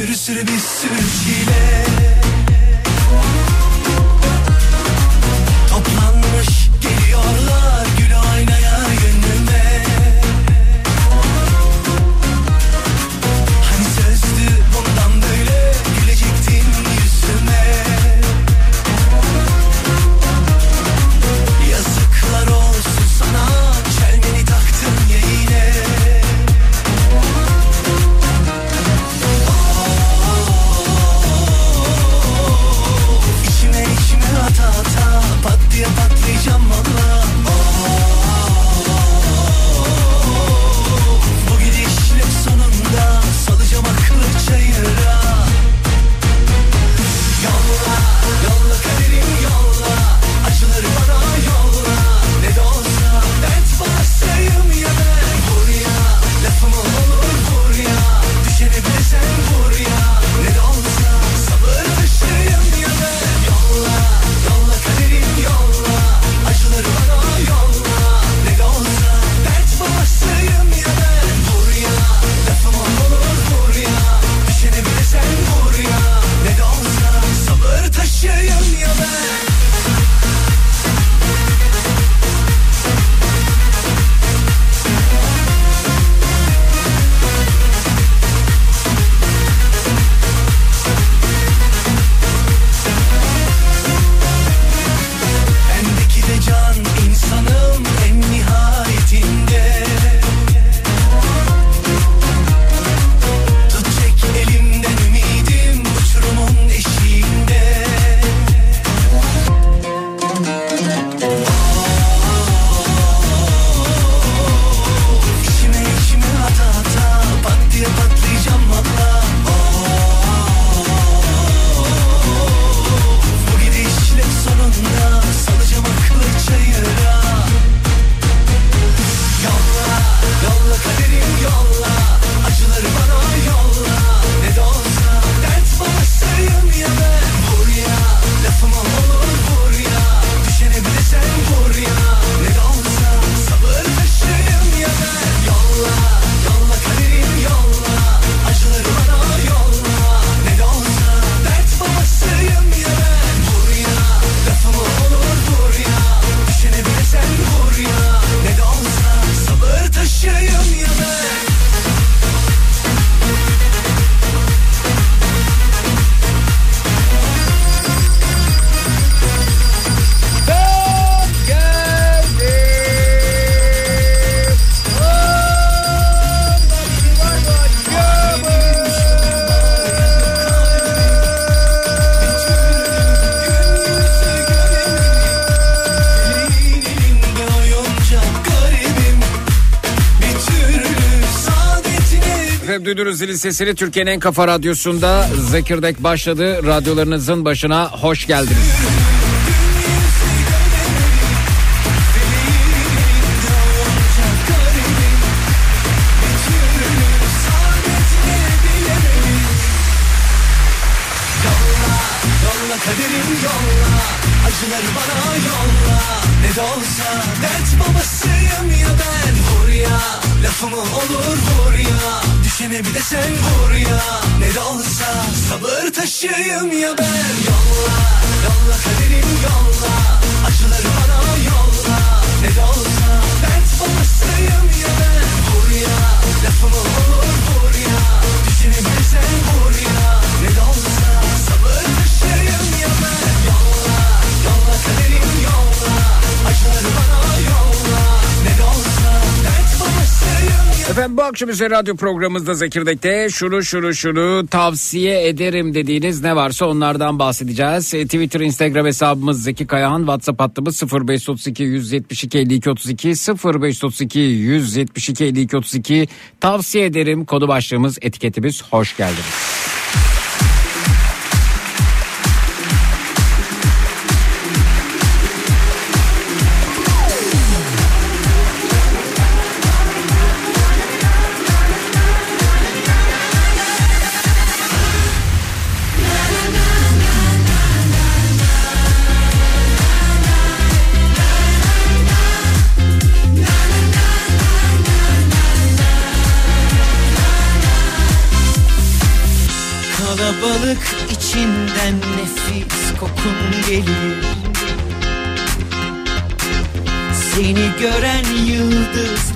Sürü sürü bir sürü çile saadetine Efendim duydunuz zilin sesini Türkiye'nin en kafa radyosunda Zekirdek başladı. Radyolarınızın başına hoş geldiniz. Yolla kaderim yolla Acıları bana yolla. Ne de olsa dert babasıyım ya ben Vur ya. Lafımı olur vur ya. Düşene bir de sen vur ya. Ne de olsa sabır taşıyım ya ben Yolla. Yolla kaderim yolla. Acıları bana yolla. Ne de olsa dert babasıyım ya ben Vur ya. Lafımı olur vur ya. Düşene bir de sen vur ya Efendim bu akşam üzeri radyo programımızda Zekirdek'te şunu şunu şunu tavsiye ederim dediğiniz ne varsa onlardan bahsedeceğiz. E, Twitter, Instagram hesabımız Zeki Kayahan, WhatsApp hattımız 0532 172 52 32 0532 172 52 32 tavsiye ederim konu başlığımız etiketimiz hoş geldiniz.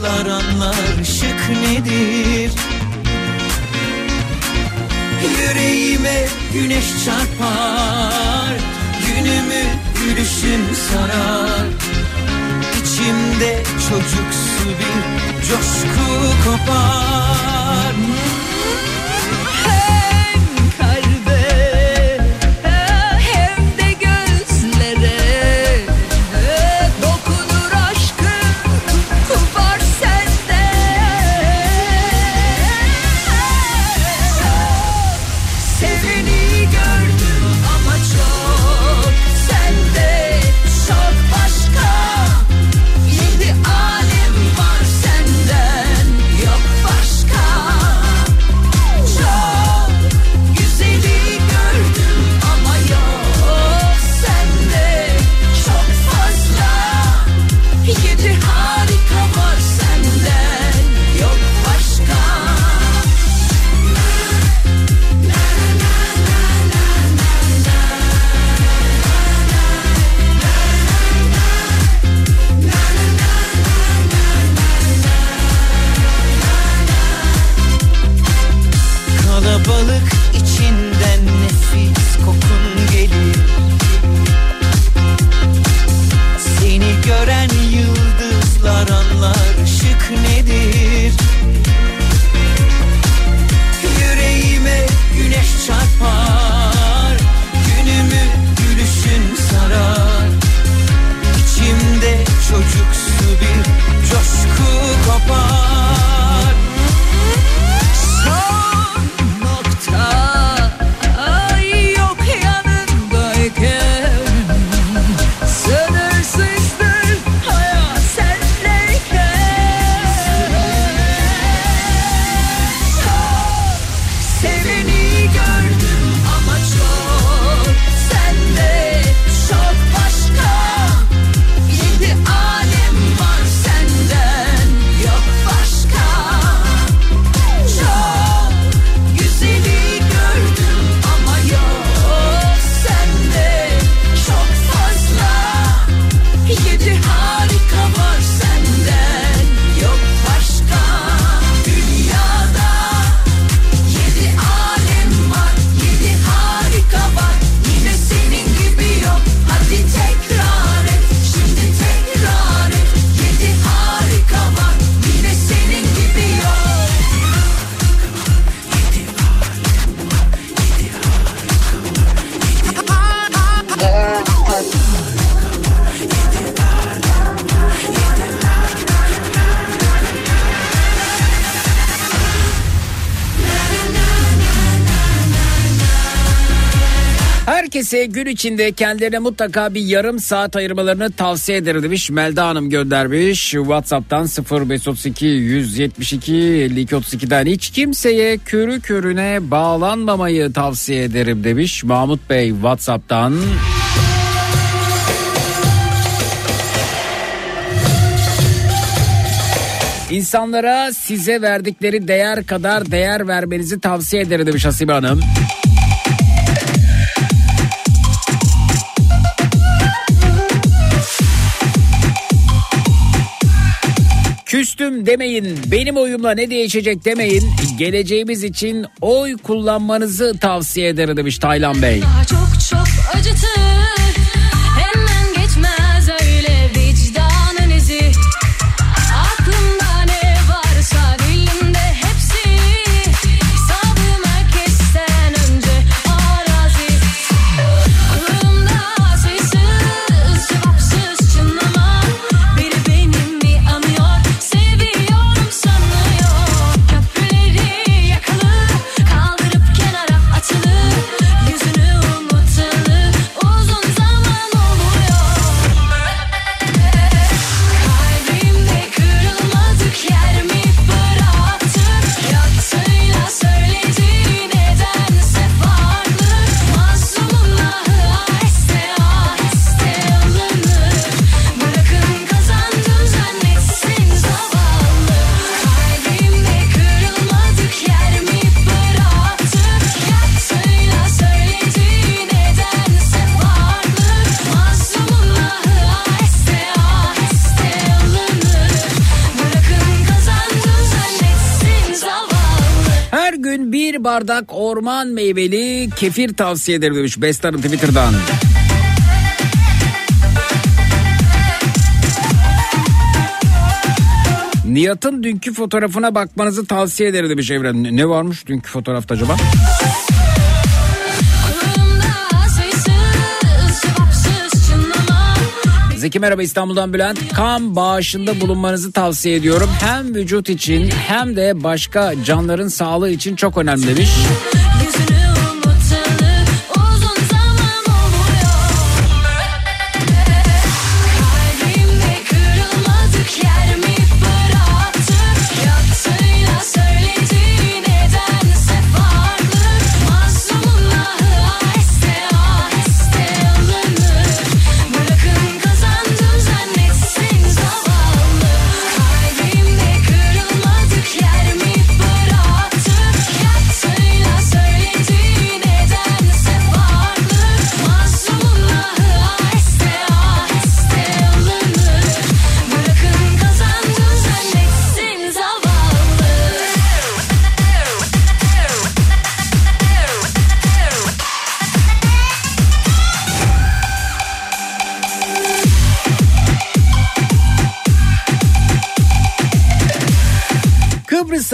Yıldızlar gün içinde kendilerine mutlaka bir yarım saat ayırmalarını tavsiye ederim demiş. Melda Hanım göndermiş. Whatsapp'tan 0532 172 52 32'den hiç kimseye körü körüne bağlanmamayı tavsiye ederim demiş. Mahmut Bey Whatsapp'tan. İnsanlara size verdikleri değer kadar değer vermenizi tavsiye ederim demiş Hasibe Hanım. Küstüm demeyin, benim oyumla ne değişecek demeyin. Geleceğimiz için oy kullanmanızı tavsiye ederim demiş Taylan Bey. Daha çok çok acıtır bardak orman meyveli kefir tavsiye ederim demiş Best Hanım Twitter'dan. Nihat'ın dünkü fotoğrafına bakmanızı tavsiye ederim demiş Evren. Ne varmış dünkü fotoğrafta acaba? Zeki merhaba İstanbul'dan Bülent. Kan bağışında bulunmanızı tavsiye ediyorum. Hem vücut için hem de başka canların sağlığı için çok önemli demiş. Yüzünü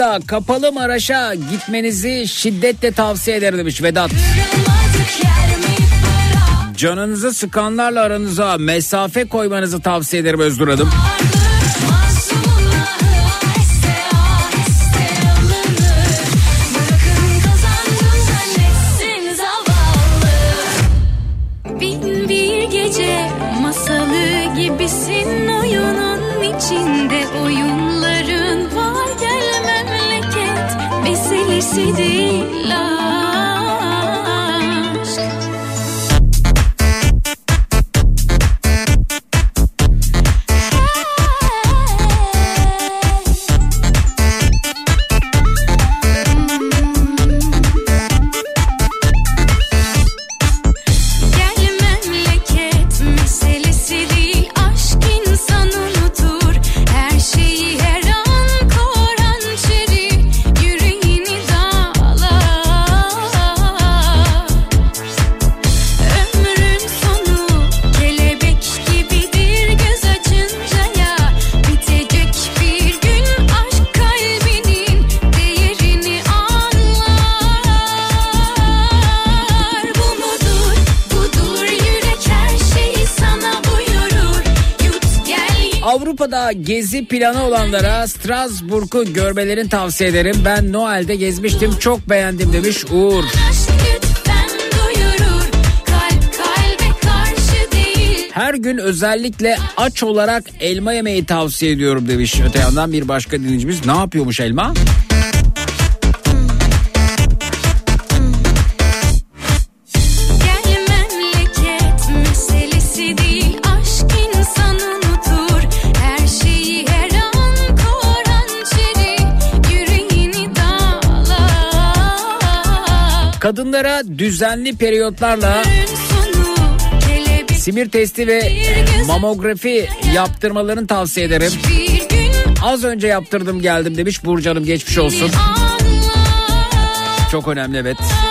Kıbrıs'a kapalı Maraş'a gitmenizi şiddetle tavsiye ederim demiş Vedat. Canınızı sıkanlarla aranıza mesafe koymanızı tavsiye ederim Özgür Hanım. Mazlumun Gezi planı olanlara Strasbourg'u görmelerini tavsiye ederim. Ben Noel'de gezmiştim çok beğendim demiş Uğur. Her gün özellikle aç olarak elma yemeyi tavsiye ediyorum demiş. Öte yandan bir başka dinleyicimiz ne yapıyormuş elma? Gel Kadınlara düzenli periyotlarla simir testi ve mamografi yaptırmalarını tavsiye ederim. Az önce yaptırdım geldim demiş Burcu geçmiş olsun. Çok önemli evet. Bu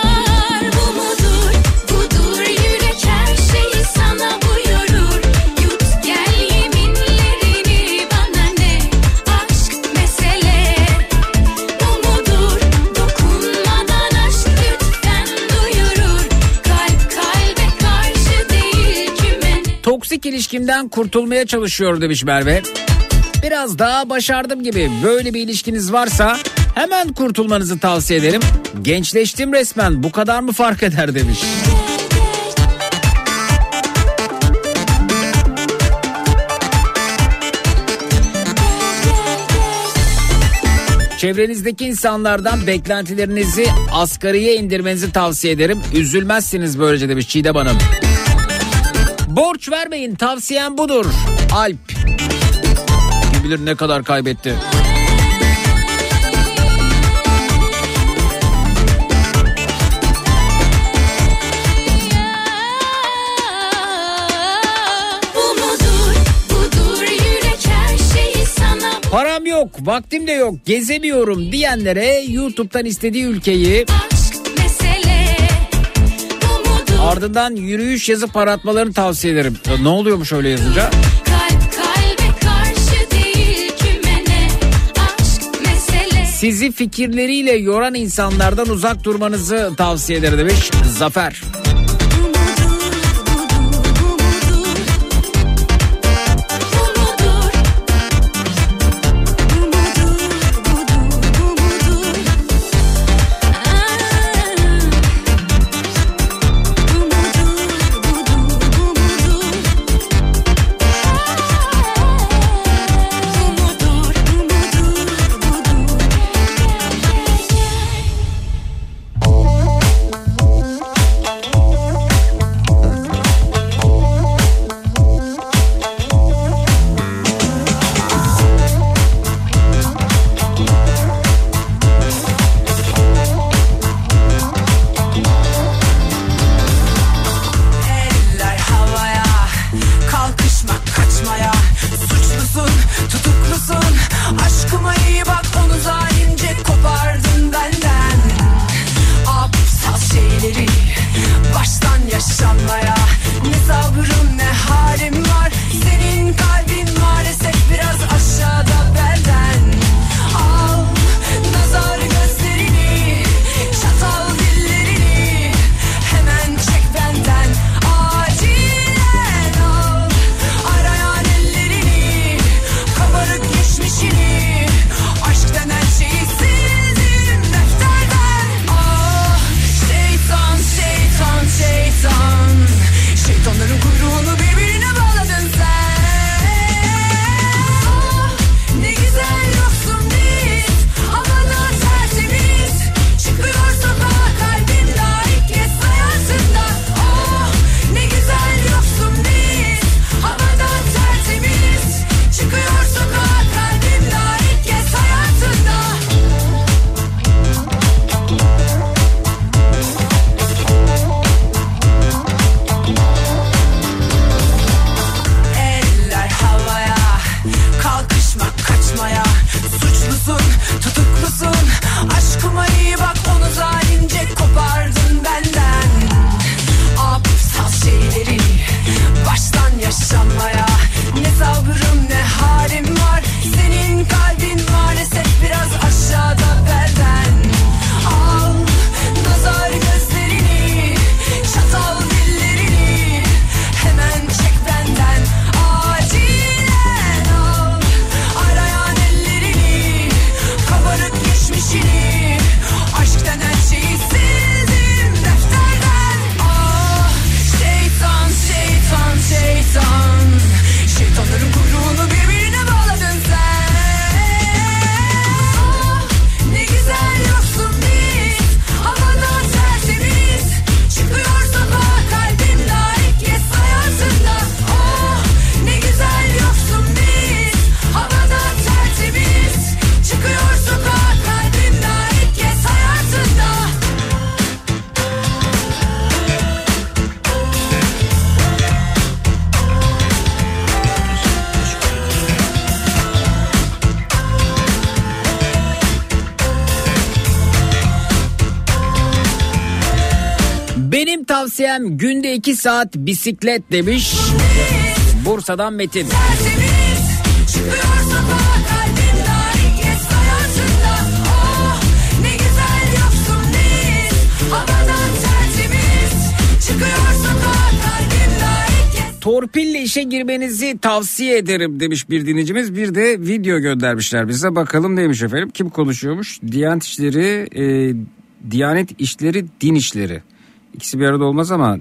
ilişkimden kurtulmaya çalışıyor demiş Merve. Biraz daha başardım gibi. Böyle bir ilişkiniz varsa hemen kurtulmanızı tavsiye ederim. Gençleştim resmen bu kadar mı fark eder demiş. Çevrenizdeki insanlardan beklentilerinizi asgariye indirmenizi tavsiye ederim. Üzülmezsiniz böylece demiş Çiğdem Hanım. Borç vermeyin tavsiyem budur. Alp. Kim bilir ne kadar kaybetti. Param yok, vaktim de yok, gezemiyorum diyenlere YouTube'dan istediği ülkeyi ardından yürüyüş yazıp para atmalarını tavsiye ederim. Ne oluyormuş öyle yazınca? Sizi fikirleriyle yoran insanlardan uzak durmanızı tavsiye ederim demiş Zafer. Tavsiyem günde 2 saat bisiklet demiş. Bursa'dan Metin. Torpille işe girmenizi tavsiye ederim demiş bir dinleyicimiz. Bir de video göndermişler bize. Bakalım neymiş efendim. Kim konuşuyormuş? Diyanet işleri, e, Diyanet işleri, din işleri. İkisi bir arada olmaz ama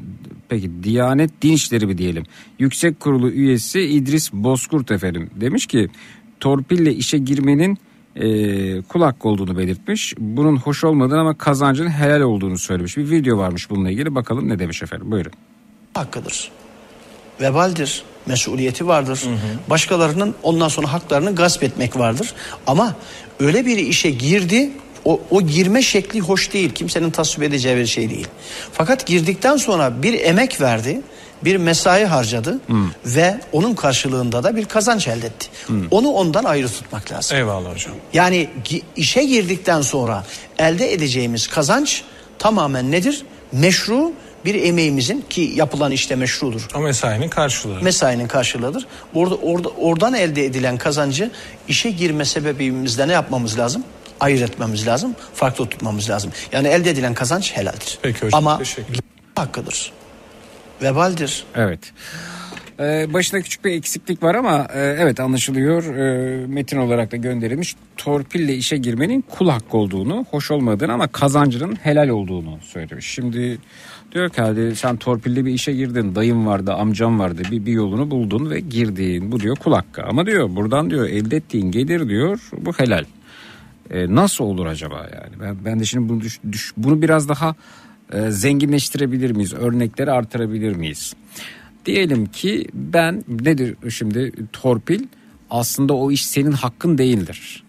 peki Diyanet din işleri mi diyelim? Yüksek Kurulu üyesi İdris Bozkurt efendim demiş ki torpille işe girmenin e, kul hakkı olduğunu belirtmiş. Bunun hoş olmadığını ama kazancının helal olduğunu söylemiş. Bir video varmış bununla ilgili. Bakalım ne demiş efendim. Buyurun. hakkıdır. Vebaldir, mesuliyeti vardır. Başkalarının ondan sonra haklarını gasp etmek vardır. Ama öyle bir işe girdi, o, o girme şekli hoş değil. Kimsenin tasvip edeceği bir şey değil. Fakat girdikten sonra bir emek verdi, bir mesai harcadı ve onun karşılığında da bir kazanç elde etti. Onu ondan ayrı tutmak lazım. Eyvallah hocam. Yani işe girdikten sonra elde edeceğimiz kazanç tamamen nedir? Meşru bir emeğimizin ki yapılan işte meşrudur. O mesainin karşılığı. Mesainin karşılığıdır. Orada, orada oradan elde edilen kazancı işe girme sebebimizde ne yapmamız lazım? Ayırt etmemiz lazım. Farklı tutmamız lazım. Yani elde edilen kazanç helaldir. Peki hocam, Ama hakkıdır. Vebaldir. Evet. Ee, başında küçük bir eksiklik var ama e, evet anlaşılıyor. E, metin olarak da gönderilmiş. Torpille işe girmenin kul hakkı olduğunu, hoş olmadığını ama kazancının helal olduğunu söylemiş. Şimdi diyor ki hadi sen torpille bir işe girdin. Dayın vardı, amcam vardı. Bir, bir yolunu buldun ve girdin. Bu diyor kul hakkı. Ama diyor buradan diyor elde ettiğin gelir diyor bu helal. E, nasıl olur acaba yani? Ben, ben de şimdi bunu, düş- düş- bunu biraz daha e, zenginleştirebilir miyiz? Örnekleri artırabilir miyiz? Diyelim ki ben nedir şimdi torpil aslında o iş senin hakkın değildir.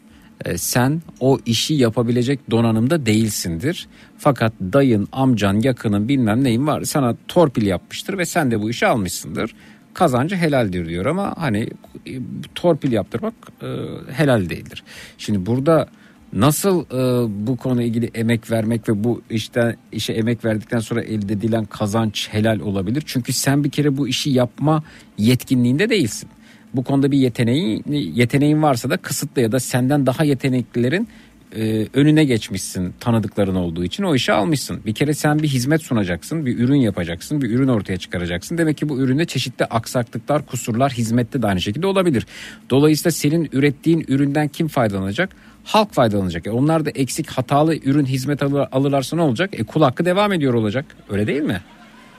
E, sen o işi yapabilecek donanımda değilsindir. Fakat dayın, amcan, yakının bilmem neyin var sana torpil yapmıştır ve sen de bu işi almışsındır. Kazancı helaldir diyor ama hani e, torpil yaptırmak e, helal değildir. Şimdi burada Nasıl e, bu konuyla ilgili emek vermek ve bu işte işe emek verdikten sonra elde edilen kazanç helal olabilir? Çünkü sen bir kere bu işi yapma yetkinliğinde değilsin. Bu konuda bir yeteneğin yeteneğin varsa da kısıtlı ya da senden daha yeteneklilerin e, önüne geçmişsin tanıdıkların olduğu için o işi almışsın. Bir kere sen bir hizmet sunacaksın, bir ürün yapacaksın, bir ürün ortaya çıkaracaksın. Demek ki bu üründe çeşitli aksaklıklar, kusurlar hizmette de aynı şekilde olabilir. Dolayısıyla senin ürettiğin üründen kim faydalanacak? Halk faydalanacak. E onlar da eksik hatalı ürün hizmet alır, alırlarsa ne olacak? E kul hakkı devam ediyor olacak. Öyle değil mi?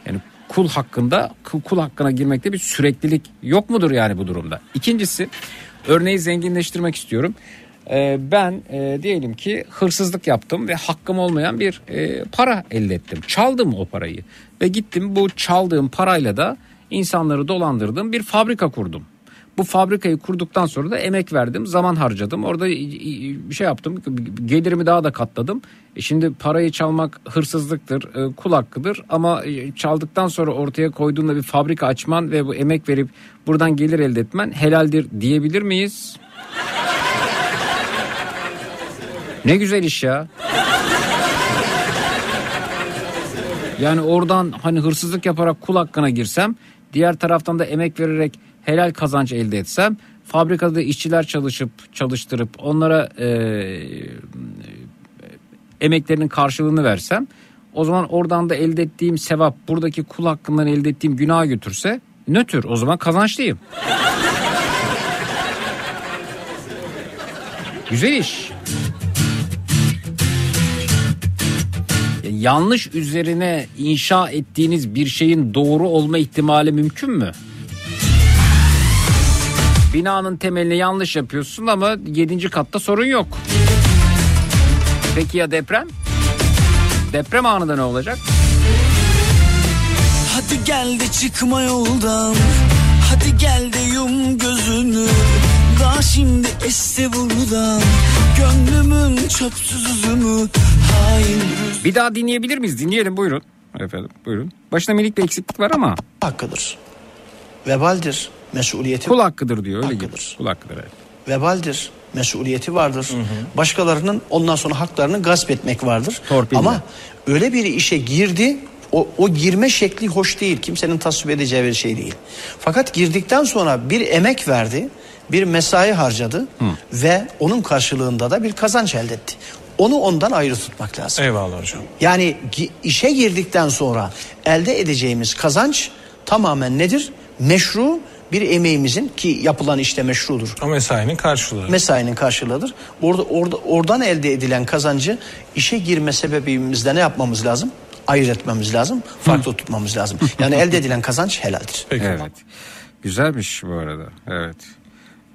Yani kul hakkında kul, hakkına girmekte bir süreklilik yok mudur yani bu durumda? İkincisi örneği zenginleştirmek istiyorum. Ee, ben e, diyelim ki hırsızlık yaptım ve hakkım olmayan bir e, para elde ettim. Çaldım o parayı ve gittim bu çaldığım parayla da insanları dolandırdığım bir fabrika kurdum. Bu fabrikayı kurduktan sonra da emek verdim, zaman harcadım. Orada bir şey yaptım, gelirimi daha da katladım. E şimdi parayı çalmak hırsızlıktır, e, kul hakkıdır. Ama e, çaldıktan sonra ortaya koyduğunda bir fabrika açman ve bu emek verip buradan gelir elde etmen helaldir diyebilir miyiz? Ne güzel iş ya. Yani oradan hani hırsızlık yaparak kul hakkına girsem, diğer taraftan da emek vererek helal kazanç elde etsem, fabrikada işçiler çalışıp çalıştırıp onlara e, emeklerinin karşılığını versem, o zaman oradan da elde ettiğim sevap buradaki kul hakkından elde ettiğim günaha götürse nötr o zaman kazançlıyım. Güzel iş. Ya yanlış üzerine inşa ettiğiniz bir şeyin doğru olma ihtimali mümkün mü? Binanın temelini yanlış yapıyorsun ama 7. katta sorun yok. Peki ya deprem? Deprem anında ne olacak? Hadi gel de çıkma yoldan Hadi gel de yum gözünü Daha şimdi esse buradan Gönlümün çöpsüz üzümü Hain Bir daha dinleyebilir miyiz? Dinleyelim buyurun. Efendim buyurun. Başta minik bir eksiklik var ama Hakkıdır. Vebaldir. Mesuliyeti kul hakkıdır diyor öyle gibi. Hakkıdır. Kul hakkıdır evet. vebaldir. Mesuliyeti vardır. Başkalarının ondan sonra haklarını gasp etmek vardır. Torpille. Ama öyle bir işe girdi, O, o girme şekli hoş değil. Kimsenin tasvip edeceği bir şey değil. Fakat girdikten sonra bir emek verdi. Bir mesai harcadı. Ve onun karşılığında da bir kazanç elde etti. Onu ondan ayrı tutmak lazım. Eyvallah hocam. Yani işe girdikten sonra elde edeceğimiz kazanç tamamen nedir? Meşru bir emeğimizin ki yapılan işte meşrudur. O mesainin karşılığı. Mesainin karşılığıdır. Orada, orada oradan elde edilen kazancı işe girme sebebimizde ne yapmamız lazım? Ayırt etmemiz lazım. Farklı tutmamız lazım. Yani elde edilen kazanç helaldir. Peki. Evet. Güzelmiş bu arada. Evet.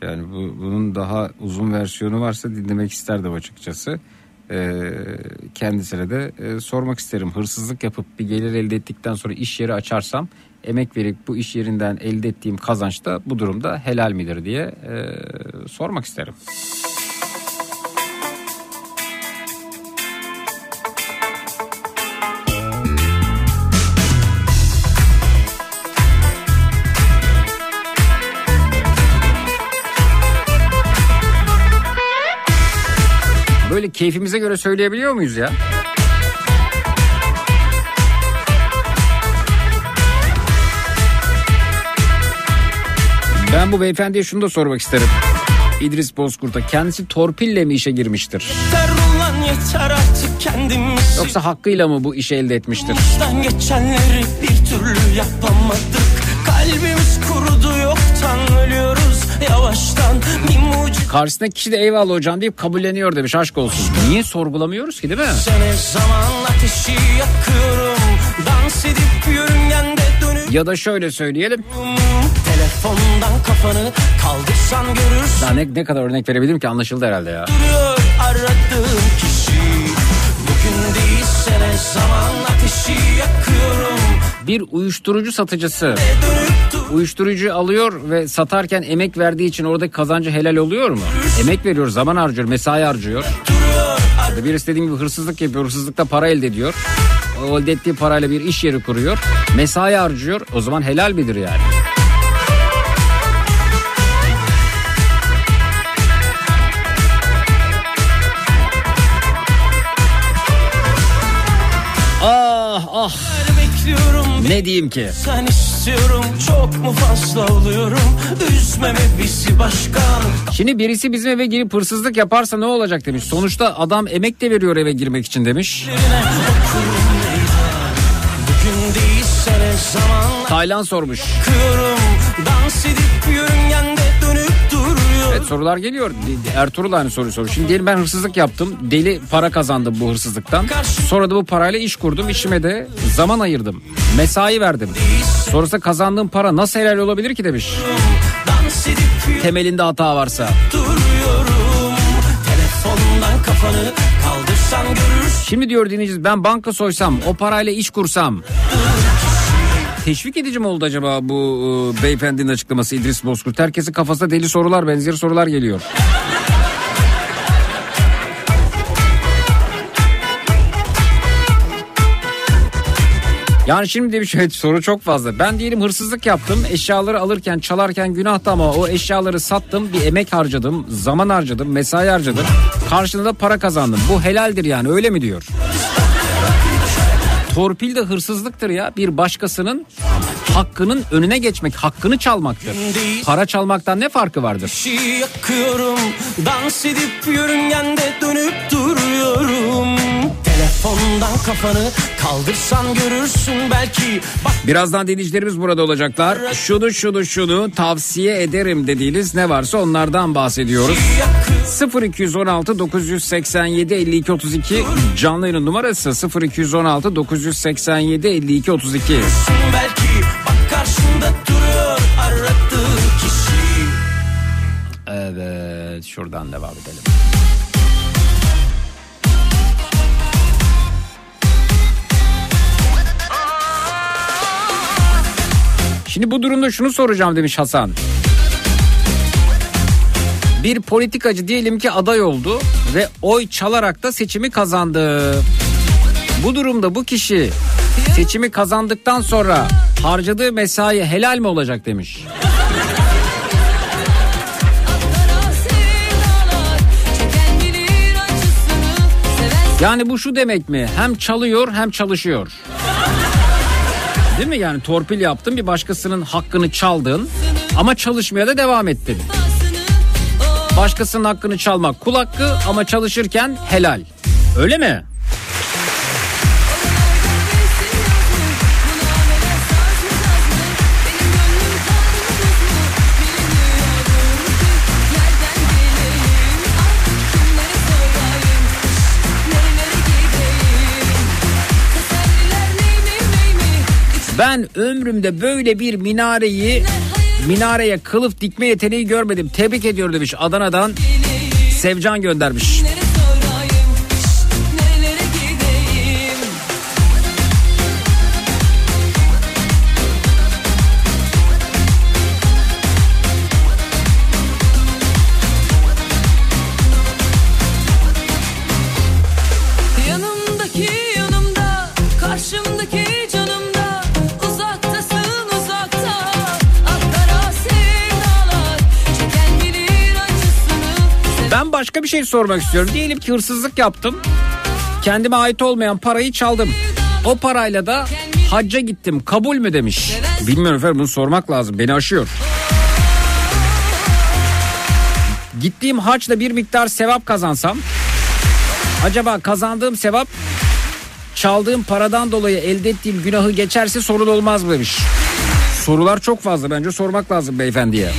Yani bu, bunun daha uzun versiyonu varsa dinlemek isterdim açıkçası. Ee, kendisine de e, sormak isterim. Hırsızlık yapıp bir gelir elde ettikten sonra iş yeri açarsam emek verip bu iş yerinden elde ettiğim kazanç da bu durumda helal midir diye e, sormak isterim. Böyle keyfimize göre söyleyebiliyor muyuz ya? Ben bu beyefendiye şunu da sormak isterim. İdris Bozkurt'a kendisi torpille mi işe girmiştir? Yeter ulan yeter artık kendimiz Yoksa hakkıyla mı bu işi elde etmiştir? Baştan geçenleri bir türlü yapamadık Kalbimiz kurudu yoktan ölüyoruz yavaştan Bir mucize Karşısındaki kişi de eyvallah hocam deyip kabulleniyor demiş aşk olsun. Niye sorgulamıyoruz ki değil mi? sene zaman ateşi yakıyorum Dans edip yörüngende dönüp Ya da şöyle söyleyelim. Telefondan kafanı kaldırsan görürsün Daha ne, ne kadar örnek verebilirim ki anlaşıldı herhalde ya. duruyor aradığım kişi Bugün değil sene zaman ateşi yakıyorum Bir uyuşturucu satıcısı uyuşturucu alıyor ve satarken emek verdiği için oradaki kazancı helal oluyor mu? Emek veriyor, zaman harcıyor, mesai harcıyor. Ya da Bir istediğim gibi hırsızlık yapıyor, hırsızlıkta para elde ediyor. O elde ettiği parayla bir iş yeri kuruyor. Mesai harcıyor. O zaman helal midir yani? Ne diyeyim ki? Sen istiyorum çok mu fazla oluyorum Üzmeme bizi başkan Şimdi birisi bizim eve girip hırsızlık yaparsa ne olacak demiş. Sonuçta adam emek de veriyor eve girmek için demiş. Taylan sormuş. akıyorum Dans edip duruyor Evet sorular geliyor. Ertuğrul aynı soruyu soruyor. Şimdi diyelim ben hırsızlık yaptım. Deli para kazandım bu hırsızlıktan. Sonra da bu parayla iş kurdum. İşime de zaman ayırdım. Mesai verdim. Sonrasında kazandığım para nasıl helal olabilir ki demiş. Temelinde hata varsa. Şimdi diyor dinleyicimiz ben banka soysam o parayla iş kursam. Teşvik edici mi oldu acaba bu e, beyefendinin açıklaması İdris Bozkurt? Herkesin kafasında deli sorular benzeri sorular geliyor. Yani şimdi demiş evet soru çok fazla. Ben diyelim hırsızlık yaptım. Eşyaları alırken çalarken günahtı ama o eşyaları sattım. Bir emek harcadım. Zaman harcadım. Mesai harcadım. Karşılığında para kazandım. Bu helaldir yani öyle mi diyor? Torpil de hırsızlıktır ya. Bir başkasının hakkının önüne geçmek, hakkını çalmaktır. Para çalmaktan ne farkı vardır? Yakıyorum Dans edip yörüngende dönüp duruyorum Telefondan kafanı kaldırsan görürsün belki Bak Birazdan dinleyicilerimiz burada olacaklar. Şunu şunu şunu tavsiye ederim dediğiniz ne varsa onlardan bahsediyoruz. 0216 987 52 32 canlı numarası 0216 987 52 32. belki Bak karşında duruyor aradığın kişi Evet şuradan devam edelim. Şimdi bu durumda şunu soracağım demiş Hasan. Bir politikacı diyelim ki aday oldu ve oy çalarak da seçimi kazandı. Bu durumda bu kişi seçimi kazandıktan sonra harcadığı mesai helal mi olacak demiş. Yani bu şu demek mi? Hem çalıyor hem çalışıyor. Değil mi yani torpil yaptın bir başkasının hakkını çaldın ama çalışmaya da devam ettin. Başkasının hakkını çalmak kul hakkı ama çalışırken helal. Öyle mi? Ben ömrümde böyle bir minareyi minareye kılıf dikme yeteneği görmedim. Tebrik ediyorum demiş Adana'dan Sevcan göndermiş. Yanımdaki yanımda, karşımdaki başka bir şey sormak istiyorum. Diyelim ki hırsızlık yaptım. Kendime ait olmayan parayı çaldım. O parayla da hacca gittim. Kabul mü demiş. Bilmiyorum efendim bunu sormak lazım. Beni aşıyor. Gittiğim haçla bir miktar sevap kazansam acaba kazandığım sevap çaldığım paradan dolayı elde ettiğim günahı geçerse sorun olmaz mı demiş. Sorular çok fazla bence sormak lazım beyefendiye.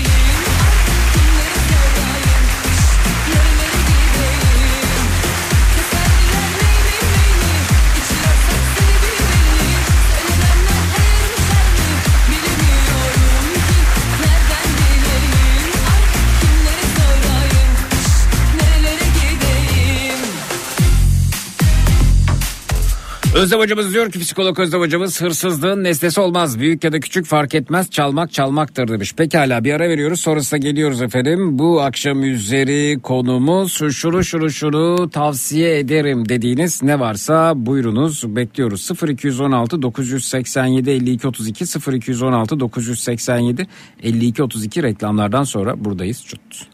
Özlem hocamız diyor ki psikolog Özlem hocamız hırsızlığın nesnesi olmaz. Büyük ya da küçük fark etmez çalmak çalmaktır demiş. Pekala bir ara veriyoruz sonrasında geliyoruz efendim. Bu akşam üzeri konumuz şuru şuru şuru tavsiye ederim dediğiniz ne varsa buyurunuz bekliyoruz. 0216 987 52 32 0216 987 52 32 reklamlardan sonra buradayız. Çut.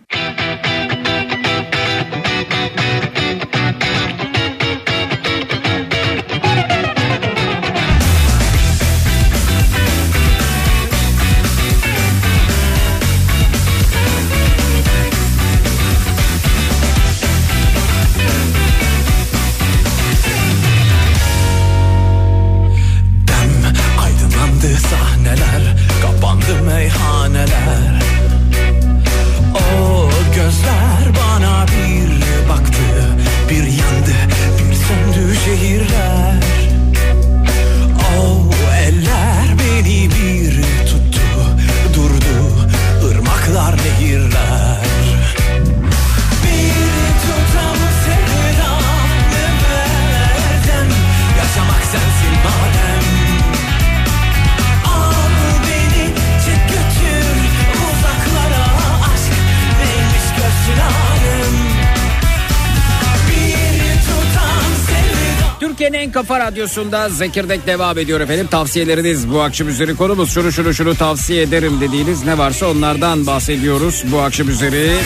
En kafa radyosunda Zekirdek devam ediyor efendim. Tavsiyeleriniz bu akşam üzeri konumuz. Şunu şunu şunu tavsiye ederim dediğiniz ne varsa onlardan bahsediyoruz bu akşam üzeri.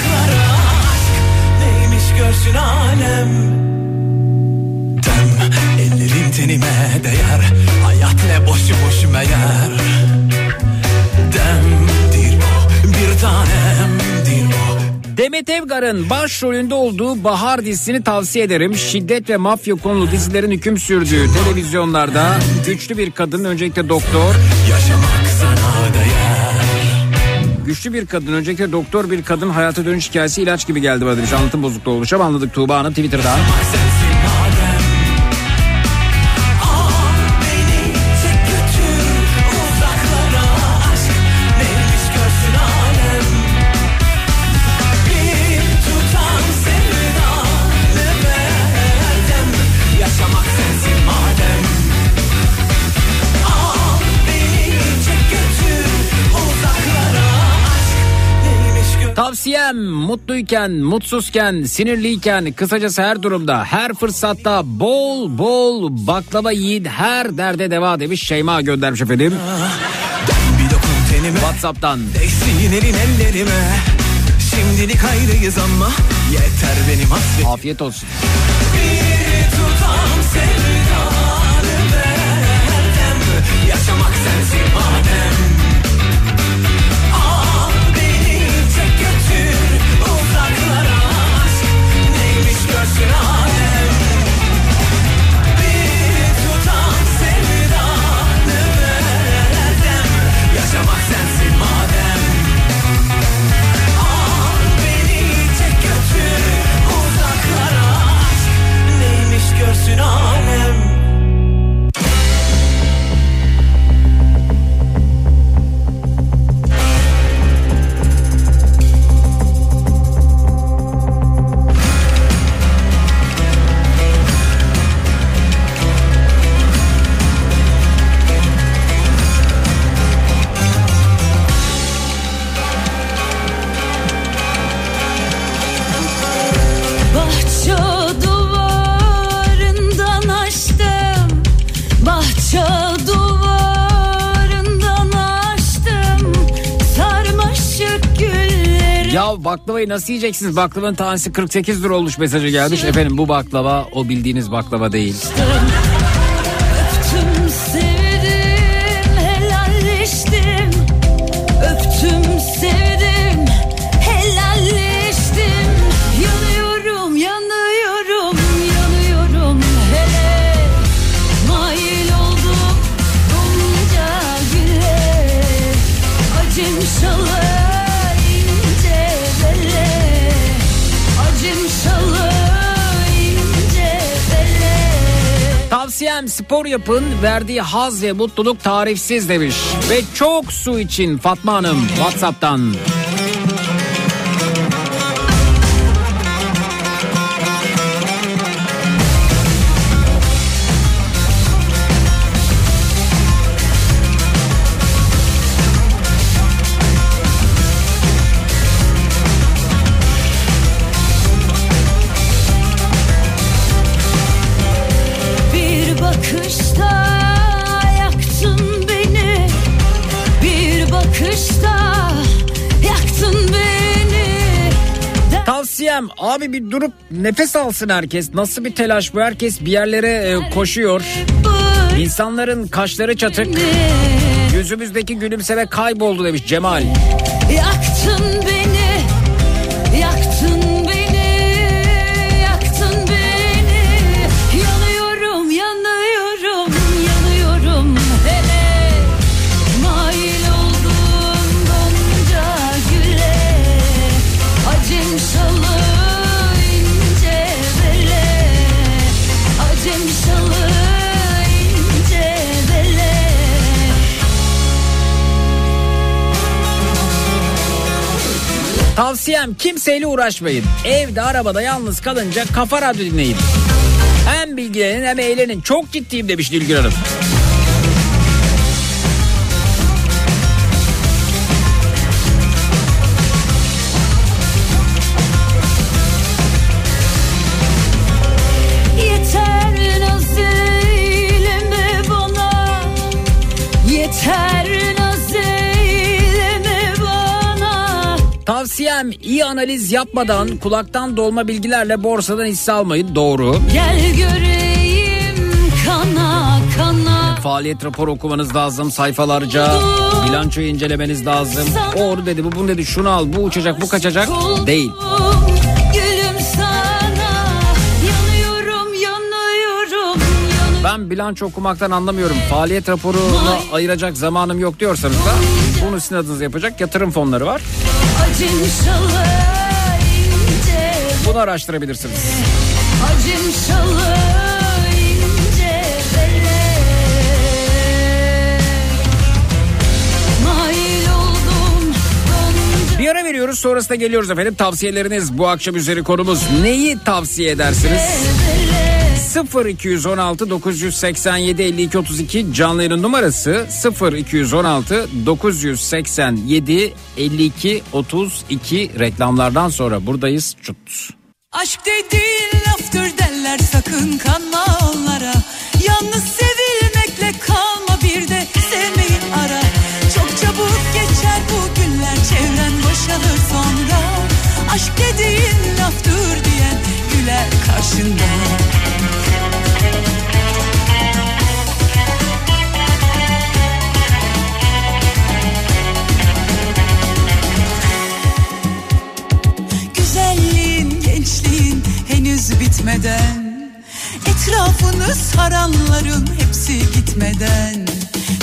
Neymiş görsün alem? Dem ellerin tenime değer. Hayat ne boşu boş meğer Demdir bir tanemdir o Demet Evgar'ın başrolünde olduğu Bahar dizisini tavsiye ederim. Şiddet ve mafya konulu dizilerin hüküm sürdüğü televizyonlarda güçlü bir kadın öncelikle doktor, Yaşamak güçlü bir kadın öncelikle doktor bir kadın hayata dönüş hikayesi ilaç gibi geldi bana demiş. Anlatım bozukluğu oluşa anladık Tuğba Hanım Twitter'da. Sensin Tavsiyem mutluyken, mutsuzken, sinirliyken, kısacası her durumda, her fırsatta bol bol baklava yiyin, her derde deva demiş Şeyma göndermiş efendim. Tenime WhatsApp'tan. Ellerime Şimdilik ayrıyız ama Yeter benim hasretim Afiyet olsun. Bir tutam sevdanı baklavayı nasıl yiyeceksiniz? Baklavanın tanesi 48 lira olmuş mesajı gelmiş. Efendim bu baklava o bildiğiniz baklava değil. Spor yapın verdiği haz ve mutluluk tarifsiz demiş. Ve çok su için Fatma Hanım Whatsapp'tan. Abi bir durup nefes alsın herkes. Nasıl bir telaş bu herkes bir yerlere e, koşuyor. İnsanların kaşları çatık. Yüzümüzdeki gülümseme kayboldu demiş Cemal. Yaktın Tavsiyem kimseyle uğraşmayın. Evde arabada yalnız kalınca kafa radyo dinleyin. Hem bilgilenin hem eğlenin. Çok ciddiyim demiş Nilgün Hanım. Tavsiyem iyi analiz yapmadan kulaktan dolma bilgilerle borsadan hisse almayın. Doğru. Gel göreyim kana kana Faaliyet raporu okumanız lazım sayfalarca. Bilançoyu incelemeniz lazım. Doğru dedi bu bunu dedi şunu al bu uçacak bu kaçacak. Değil. Ben bilanço okumaktan anlamıyorum. Faaliyet raporuna ayıracak zamanım yok diyorsanız da bunu sizin adınıza yapacak yatırım fonları var. Bunu araştırabilirsiniz. Bir ara veriyoruz sonrasında geliyoruz efendim. Tavsiyeleriniz bu akşam üzeri konumuz. Neyi tavsiye edersiniz? Bele 0216 987 52 32 canlı yayın numarası 0216 987 52 32 reklamlardan sonra buradayız. Çut. Aşk dediğin laftır derler sakın kanma onlara Yalnız sevilmekle kalma bir de sevmeyi ara Çok çabuk geçer bu günler çevren boşalır sonra Aşk dediğin laftır diyen güler karşında bitmeden Etrafını saranların hepsi gitmeden.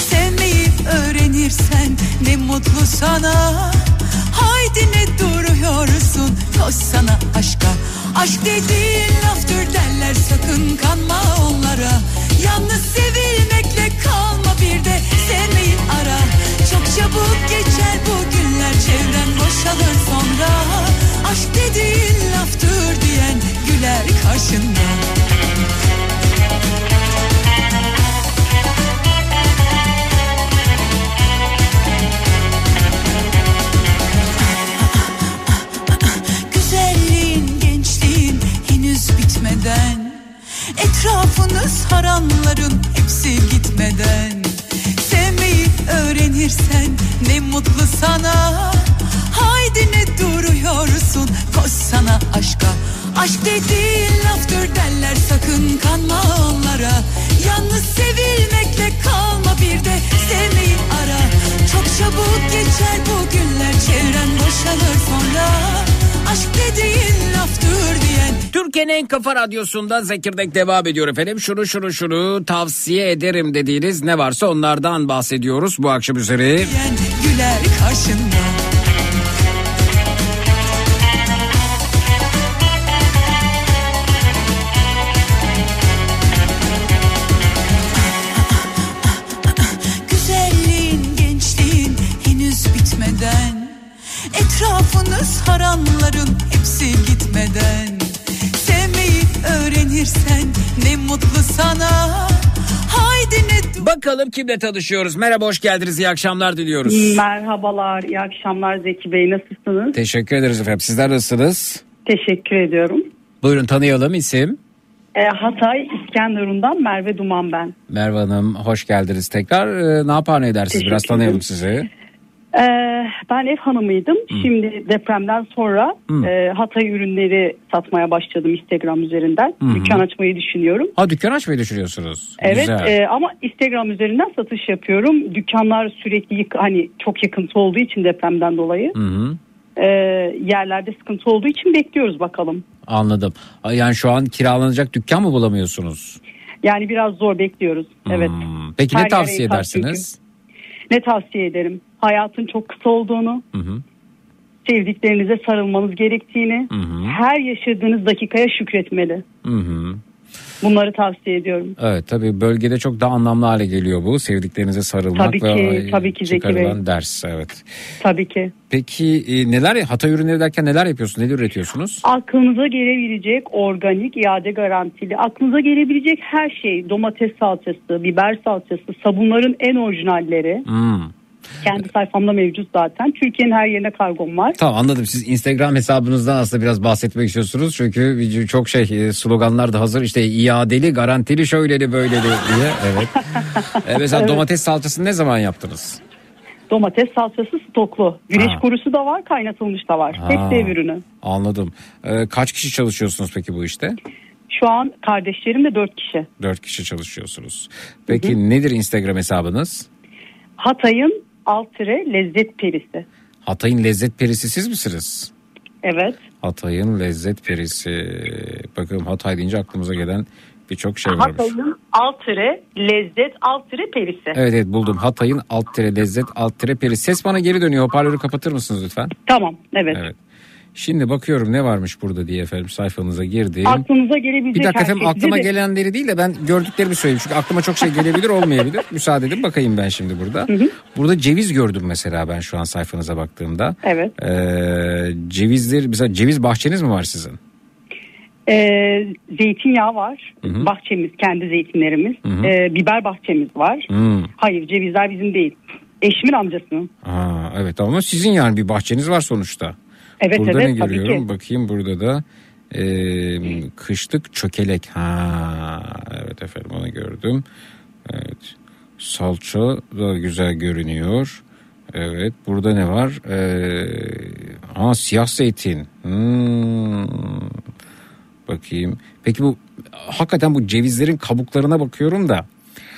Sevmeyi öğrenirsen ne mutlu sana. Haydi ne duruyorsun koş sana aşka. Aşk dediğin laftır derler sakın kanma onlara. Yalnız sevilmekle kalma bir de sevmeyi ara. Çok çabuk geçer bu günler çevren boşalır sonra. Aşk karşında Güzelliğin, gençliğin henüz bitmeden Etrafını saranların hepsi gitmeden. Sevmeyi öğrenirsen ne mutlu sana. Haydi ne duruyor olsun koş sana aşka Aşk dediğin laftır derler sakın kanma onlara. Yalnız sevilmekle kalma bir de sevmeyi ara. Çok çabuk geçer bu günler çevren boşalır sonra. Aşk dediğin laftır diyen. Türkiye'nin en kafa radyosunda Zekirdek devam ediyor efendim. Şunu şunu şunu tavsiye ederim dediğiniz ne varsa onlardan bahsediyoruz bu akşam üzeri. güler karşında Bakalım kimle tanışıyoruz. Merhaba hoş geldiniz iyi akşamlar diliyoruz. Merhabalar, iyi akşamlar Zeki Bey. Nasılsınız? Teşekkür ederiz efendim. Sizler nasılsınız? Teşekkür ediyorum. Buyurun tanıyalım isim. E, Hatay İskenderun'dan Merve Duman ben. Merve Hanım hoş geldiniz tekrar. Ee, ne yapar ne edersiniz? Biraz tanıyalım sizi. E, ben ev hanımıydım. Şimdi depremden sonra e, Hatay ürünleri satmaya başladım Instagram üzerinden. Dükkan açmayı düşünüyorum. Ha dükkan açmayı düşünüyorsunuz. Evet Güzel. e, ama Instagram üzerinden satış yapıyorum. Dükkanlar sürekli yık, hani çok yıkıntı olduğu için depremden dolayı. Hı hı. E, yerlerde sıkıntı olduğu için bekliyoruz bakalım. Anladım. Yani şu an kiralanacak dükkan mı bulamıyorsunuz? Yani biraz zor bekliyoruz. Evet. Hmm. Peki Her ne tavsiye edersiniz? Ne tavsiye ederim? Hayatın çok kısa olduğunu, Hı hı. sevdiklerinize sarılmanız gerektiğini, her yaşadığınız dakikaya şükretmeli. Hı hı. Bunları tavsiye ediyorum. Evet tabii bölgede çok daha anlamlı hale geliyor bu. Sevdiklerinize sarılmak Tabii ve ki, tabii ki Zeki çıkarılan Bey. ders. Evet. Tabii ki. Peki e, neler Hatay ürünleri derken neler yapıyorsunuz? Neler üretiyorsunuz? Aklınıza gelebilecek organik, iade garantili, aklınıza gelebilecek her şey, domates salçası, biber salçası, sabunların en orijinalleri. Hmm. Kendi sayfamda mevcut zaten. Türkiye'nin her yerine kargom var. Tamam anladım. Siz Instagram hesabınızdan aslında biraz bahsetmek istiyorsunuz. Çünkü çok şey e, sloganlar da hazır. İşte iadeli, garantili, şöyleli, böyleli diye. Evet. E, mesela domates salçasını ne zaman yaptınız? Domates salçası stoklu. Güneş Ha. kurusu da var, kaynatılmış da var. Ha. Hepsi ev ürünü. Anladım. E, kaç kişi çalışıyorsunuz peki bu işte? Şu an kardeşlerim de dört kişi. Dört kişi çalışıyorsunuz. Peki nedir Instagram hesabınız? Hatay'ın Altıre Lezzet Perisi. Hatay'ın lezzet perisi siz misiniz? Evet. Hatay'ın lezzet perisi. Bakalım Hatay deyince aklımıza gelen birçok şey var. Hatay'ın Altıre Lezzet Altıre Perisi. Evet evet buldum. Hatay'ın alt tire lezzet alt tire perisi. Ses bana geri dönüyor. Hoparlörü kapatır mısınız lütfen? Tamam evet. Evet. Şimdi bakıyorum ne varmış burada diye efendim sayfanıza girdim. Aklınıza gelebilecek Bir dakika efendim aklıma de- gelenleri değil de ben gördüklerimi söyleyeyim. Çünkü aklıma çok şey gelebilir olmayabilir. Müsaade edin bakayım ben şimdi burada. Burada ceviz gördüm mesela ben şu an sayfanıza baktığımda. Evet. Ee, cevizler mesela ceviz bahçeniz mi var sizin? Ee, zeytinyağı var. Bahçemiz, kendi zeytinlerimiz. Ee, biber bahçemiz var. Hmm. Hayır cevizler bizim değil. Eşimin amcasının. Aa, evet ama sizin yani bir bahçeniz var sonuçta. Evet burada evet ne tabii görüyorum? ki. Bakayım burada da e, kışlık çökelek. Ha, evet efendim onu gördüm. Evet. Salça da güzel görünüyor. Evet burada ne var? Ee, ha siyah zeytin. Hmm. Bakayım. Peki bu hakikaten bu cevizlerin kabuklarına bakıyorum da.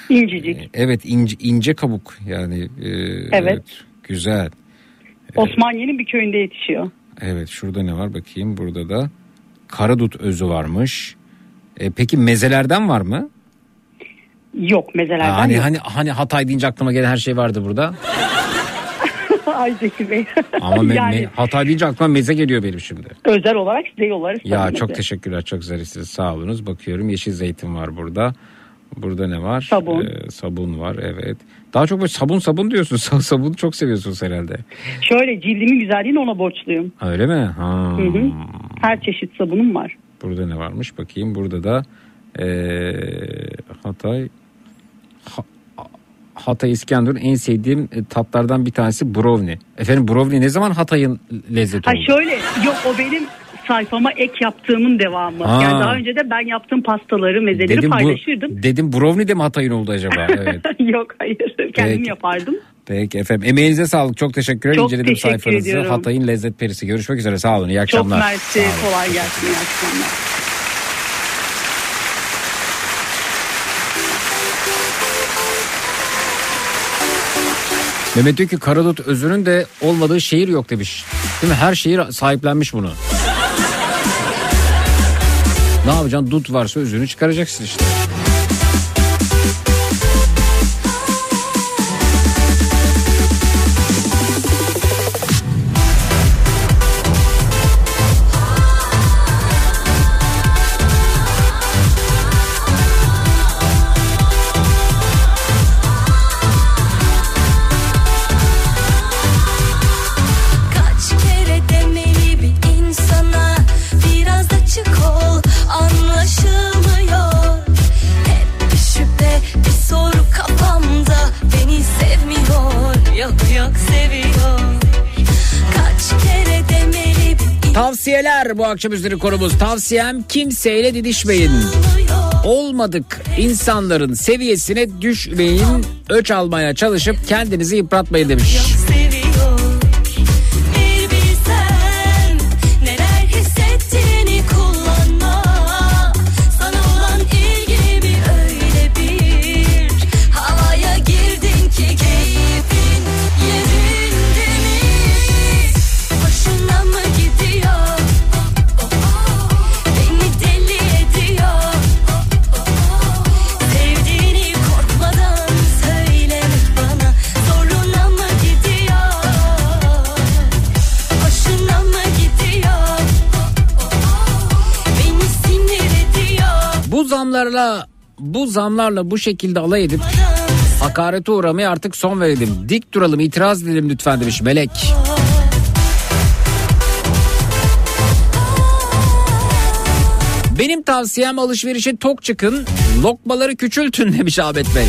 İncecik. Evet ince, ince kabuk yani. e, Evet. Güzel. Osmaniye'nin bir köyünde yetişiyor. Evet şurada ne var bakayım burada da karadut özü varmış. E, peki mezelerden var mı? Yok mezelerden Ha, hani yok. hani hani Hatay deyince aklıma gelen her şey vardı burada. Ay Zeki Bey. Ama me- yani me- Hatay deyince aklıma meze geliyor benim şimdi. özel olarak size yollarız. Ya çok meze. teşekkürler çok zarifsiniz sağ olunuz. Bakıyorum yeşil zeytin var burada. Burada ne var? Sabun. Ee, sabun var evet. Daha çok böyle sabun sabun diyorsun. Sa- Sabunu çok seviyorsunuz herhalde. Şöyle cildimin güzelliğini ona borçluyum. Öyle mi? Ha. Hı hı. Her çeşit sabunum var. Burada ne varmış bakayım. Burada da eee, Hatay Ha- Hatay İskenderun en sevdiğim e, tatlardan bir tanesi brownie. Efendim brownie ne zaman Hatay'ın lezzeti Ha oldu? şöyle yok o benim sayfama ek yaptığımın devamı. Ha. Yani daha önce de ben yaptığım pastaları, mezeleri Dedim bu, paylaşırdım. dedim brownie de mi Hatay'ın oldu acaba? Evet. Yok hayır kendim Peki. yapardım. Peki efendim. Emeğinize sağlık. Çok teşekkürler. Çok İnceledim teşekkür sayfanızı. ediyorum. Hatay'ın lezzet perisi. Görüşmek üzere. Sağ olun. İyi Çok akşamlar. mersi kolay gelsin. İyi akşamlar. Mehmet diyor ki Karadut özünün de olmadığı şehir yok demiş. Değil mi? Her şehir sahiplenmiş bunu. Ne yapacaksın? Dut varsa özünü çıkaracaksın işte. Tavsiyeler bu akşam üzeri konumuz. Tavsiyem kimseyle didişmeyin. Olmadık insanların seviyesine düşmeyin. Öç almaya çalışıp kendinizi yıpratmayın demiş. Zamlarla bu zamlarla bu şekilde alay edip hakarete uğramaya artık son verelim. Dik duralım itiraz edelim lütfen demiş Melek. Benim tavsiyem alışverişe tok çıkın, lokmaları küçültün demiş Ahmet Bey.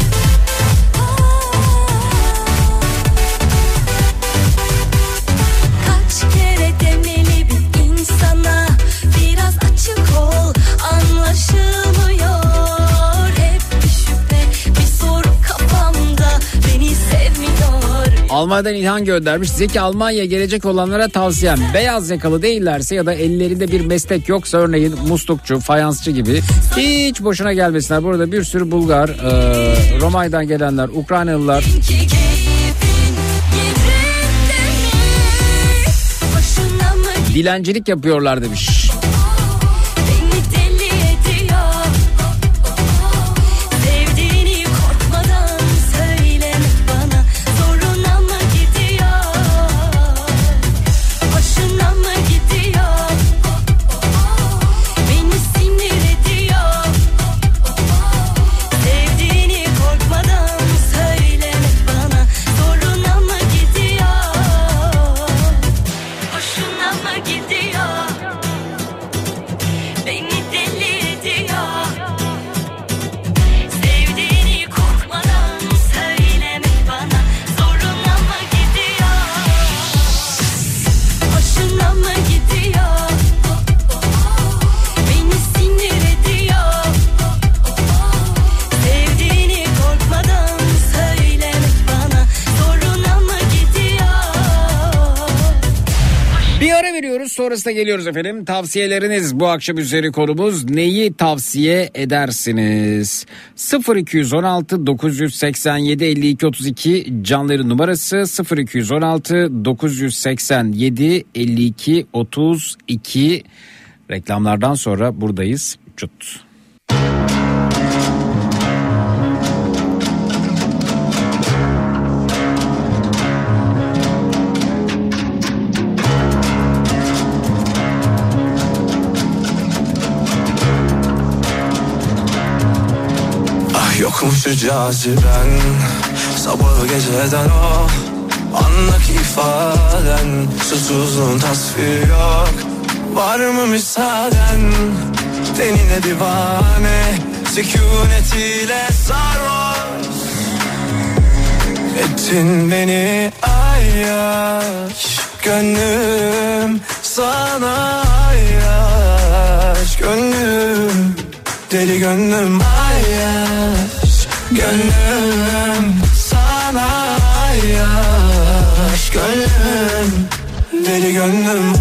Almanya'dan İlhan göndermiş. Zeki Almanya gelecek olanlara tavsiyem. Beyaz yakalı değillerse ya da ellerinde bir meslek yoksa örneğin muslukçu, fayansçı gibi hiç boşuna gelmesinler. Burada bir sürü Bulgar, e, Romanya'dan gelenler, Ukraynalılar, dilencilik yapıyorlar demiş. Sonrasında geliyoruz efendim. Tavsiyeleriniz bu akşam üzeri konumuz neyi tavsiye edersiniz? 0216 987 52 32 canların numarası 0216 987 52 32 reklamlardan sonra buradayız. Cut. Yokmuş caziben. Sabahı geceden o Andaki ifaden. Susuzluğun tasviri yok. Var mı müsaaden? Tenine divane Sükunetiyle sarhoş. Ettin beni ayyaş. Gönlüm sana ayyaş. Gönlüm Deli gönlüm ay aşk Gönlüm sana ay aşk Gönlüm Deli gönlüm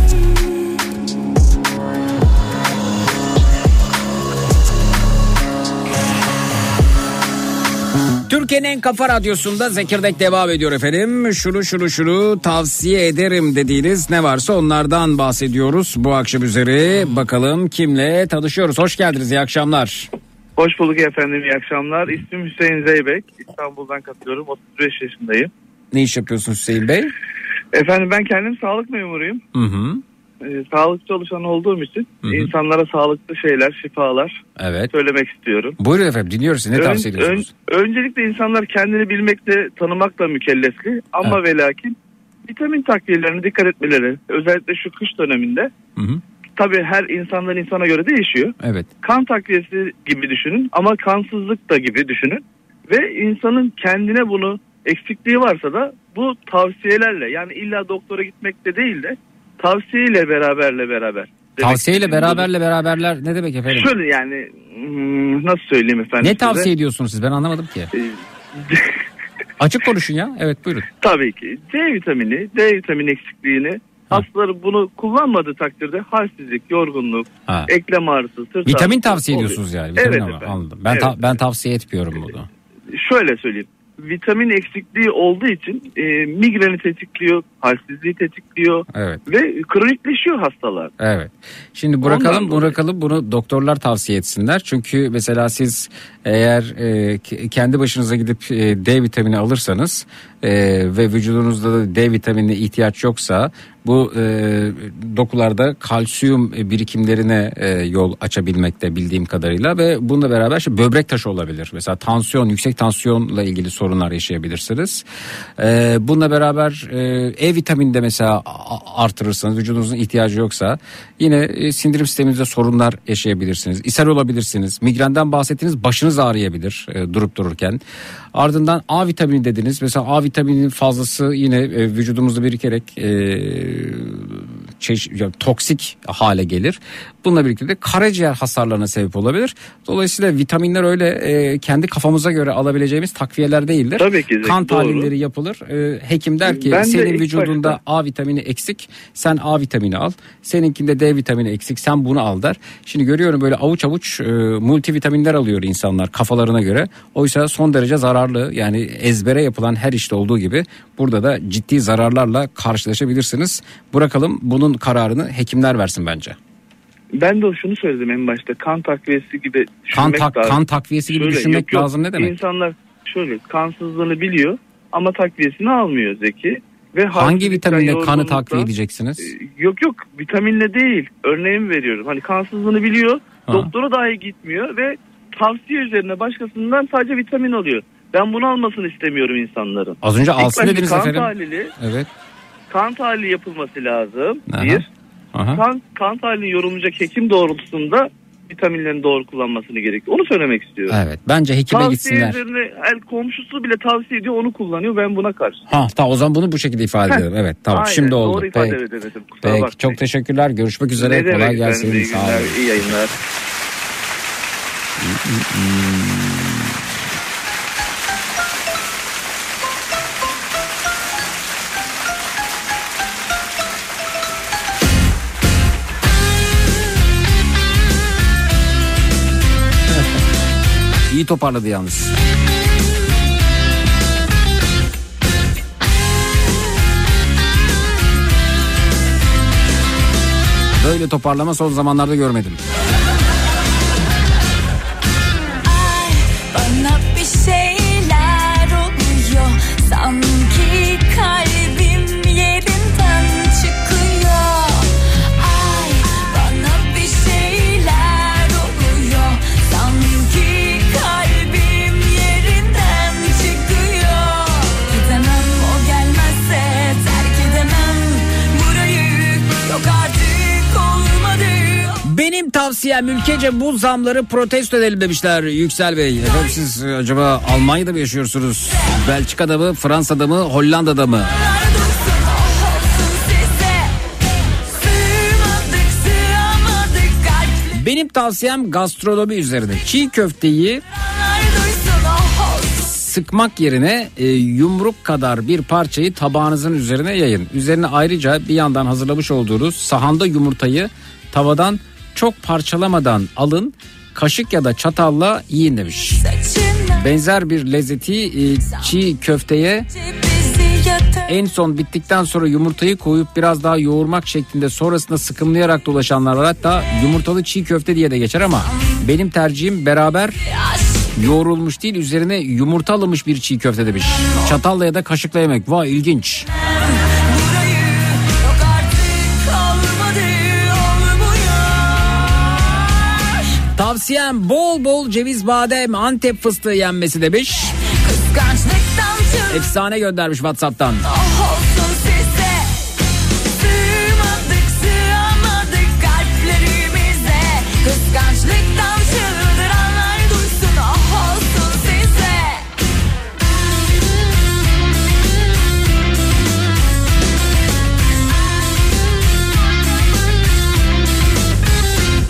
Türkiye'nin en kafa radyosunda Zekirdek devam ediyor efendim. Şunu şunu şunu tavsiye ederim dediğiniz ne varsa onlardan bahsediyoruz bu akşam üzeri. Bakalım kimle tanışıyoruz. Hoş geldiniz iyi akşamlar. Hoş bulduk efendim iyi akşamlar. İsmim Hüseyin Zeybek. İstanbul'dan katılıyorum. 35 yaşındayım. Ne iş yapıyorsun Hüseyin Bey? Efendim ben kendim sağlık memuruyum. Hı hı. Ee, sağlık çalışanı olduğum için Hı hı. insanlara sağlıklı şeyler, şifalar Evet. söylemek istiyorum. Buyurun efendim dinliyoruz sizi. Ne Ön- tavsiye ediyorsunuz? ön- öncelikle insanlar kendini bilmekle, tanımakla mükellefli. Ama ve lakin vitamin takviyelerine dikkat etmeleri. Özellikle şu kış döneminde. Hı hı. Tabii her insandan insana göre değişiyor. Evet. kan takviyesi gibi düşünün ama kansızlık da gibi düşünün. Ve insanın kendine bunu eksikliği varsa da bu tavsiyelerle yani illa doktora gitmekte değil de tavsiyeyle beraberle beraber. Demek Tavsiyeyle beraberle beraberler ne demek efendim? Şöyle yani hmm, nasıl söyleyeyim efendim Ne size? tavsiye ediyorsunuz siz ben anlamadım ki. Açık konuşun ya. Evet buyurun. Tabii ki D vitamini, D vitamini eksikliğini hastaları bunu kullanmadığı takdirde halsizlik, yorgunluk, Ha. eklem ağrısı, sırt Vitamin ağrısı tavsiye oluyor. ediyorsunuz yani. Vitamin Evet ama efendim. anladım. Ben Evet. ta- ben tavsiye etmiyorum bunu. şöyle söyleyeyim. Vitamin eksikliği olduğu için e, migreni tetikliyor, halsizliği tetikliyor Evet. ve kronikleşiyor hastalar. Evet. Şimdi bırakalım Ondan dolayı. bırakalım bunu doktorlar tavsiye etsinler. Çünkü mesela siz eğer e, ke- kendi başınıza gidip e, D vitamini alırsanız e, ve vücudunuzda da D vitaminine ihtiyaç yoksa bu e, dokularda kalsiyum birikimlerine e, yol açabilmekte bildiğim kadarıyla ve bununla beraber işte böbrek taşı olabilir. Mesela tansiyon, yüksek tansiyonla ilgili sorunlar yaşayabilirsiniz. E, bununla beraber e, E vitamini de mesela artırırsanız vücudunuzun ihtiyacı yoksa yine e, sindirim sisteminizde sorunlar yaşayabilirsiniz. İshal olabilirsiniz. Migrenden bahsettiğiniz başınız ağrıyabilir e, durup dururken. Ardından A vitamini dediniz. Mesela A vitamininin fazlası yine e, vücudumuzda birikerek e, çeş- ya, toksik hale gelir. Bununla birlikte de karaciğer hasarlarına sebep olabilir. Dolayısıyla vitaminler öyle e, kendi kafamıza göre alabileceğimiz takviyeler değildir. Tabii ki, kan doğru. tahlilleri yapılır. E, hekim der ki Ben senin vücudunda başta- A vitamini eksik. Sen A vitamini al. Seninkinde D vitamini eksik. Sen bunu al der. Şimdi görüyorum böyle avuç avuç e, multivitaminler alıyor insanlar kafalarına göre. Oysa son derece zararlı. Yani ezbere yapılan her işte olduğu gibi burada da ciddi zararlarla karşılaşabilirsiniz. Bırakalım bunun kararını hekimler versin bence. Ben de şunu söyledim en başta kan takviyesi gibi Kan, düşünmek tak, lazım. kan takviyesi gibi Şöyle, düşünmek yok, yok. lazım ne demek? İnsanlar şöyle kansızlığını biliyor ama takviyesini almıyor Zeki. Ve Hangi vitaminle kanı takviye edeceksiniz? Yok yok vitaminle değil örneğin veriyorum. Hani kansızlığını biliyor Ha. doktora dahi gitmiyor ve tavsiye üzerine başkasından sadece vitamin alıyor. Ben bunu almasını istemiyorum insanların. Az önce alsın dediniz kan efendim. Tahlili, Evet. kan tahlili yapılması lazım. Aha. Bir. Aha. Kan, kan tahlilini yorumlayacak hekim doğrultusunda vitaminlerini doğru kullanmasını gerekiyor. Onu söylemek istiyorum. Evet. Bence hekime Tavsiye gitsinler. üzerine el komşusu bile tavsiye ediyor onu kullanıyor ben buna karşı. Ha tamam o zaman bunu bu şekilde ifade Heh. edelim. Evet tamam Aynen, şimdi oldu. Doğru ifade Peki. edemedim. Kusura Peki, bakmayın. çok teşekkürler. Görüşmek üzere. Ne Kolay efendim, gelsin. iyi Sağ günler, olun. iyi yayınlar. İyi toparladı yalnız. Böyle toparlama son zamanlarda görmedim. Tavsiyem ülkece bu zamları protesto edelim demişler Yüksel Bey. Efendim siz e, acaba Almanya'da mı yaşıyorsunuz? Belçika'da mı, Fransa'da mı, Hollanda'da mı? Benim tavsiyem gastronomi üzerine. Çiğ köfteyi sıkmak yerine e, yumruk kadar bir parçayı tabağınızın üzerine yayın. Üzerine ayrıca bir yandan hazırlamış olduğunuz sahanda yumurtayı tavadan çok parçalamadan alın. Kaşık ya da çatalla yiyin demiş. Benzer bir lezzeti e, çiğ köfteye en son bittikten sonra yumurtayı koyup biraz daha yoğurmak şeklinde sonrasında sıkımlayarak dolaşanlar var. Hatta yumurtalı çiğ köfte diye de geçer ama benim tercihim beraber yoğrulmuş değil üzerine yumurta alınmış bir çiğ köfte demiş. Çatalla ya da kaşıkla yemek. Vay ilginç. Tavsiyem bol bol ceviz badem antep fıstığı yenmesi demiş. Efsane göndermiş Whatsapp'tan. olsun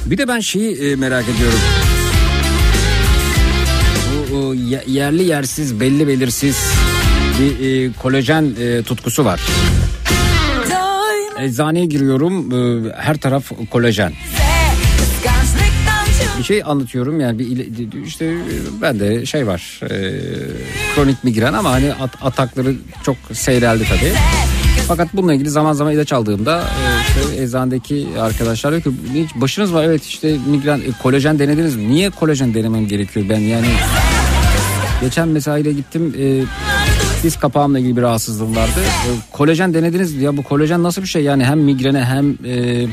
Bir de ben şeyi e, merak ediyorum. Bu yerli yersiz belli belirsiz bir e, kolajen e, tutkusu var. Eczaneye giriyorum her taraf kolajen. Bir şey anlatıyorum yani bir işte ben de şey var e, kronik migren ama hani at- atakları çok seyreldi tabii. Fakat bununla ilgili zaman zaman ilaç aldığımda e, işte eczanedeki arkadaşlar diyor ki hiç başınız var evet işte migren e, kolajen denediniz mi? Niye kolajen denemem gerekiyor ben yani geçen mesaiyle gittim e, diz kapağımla ilgili bir rahatsızlığım vardı. E, kolajen denediniz mi? ya bu kolajen nasıl bir şey yani hem migrene hem e,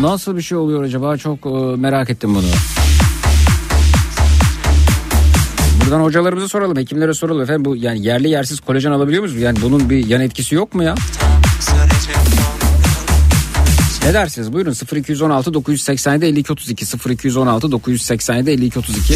Nasıl bir şey oluyor acaba çok e, merak ettim bunu. Buradan hocalarımıza soralım, hekimlere soralım efendim bu yani yerli yersiz kolajen alabiliyor muyuz? Yani bunun bir yan etkisi yok mu ya? Ne dersiniz? Buyurun 0216 987 52 32 0216 987 52 32.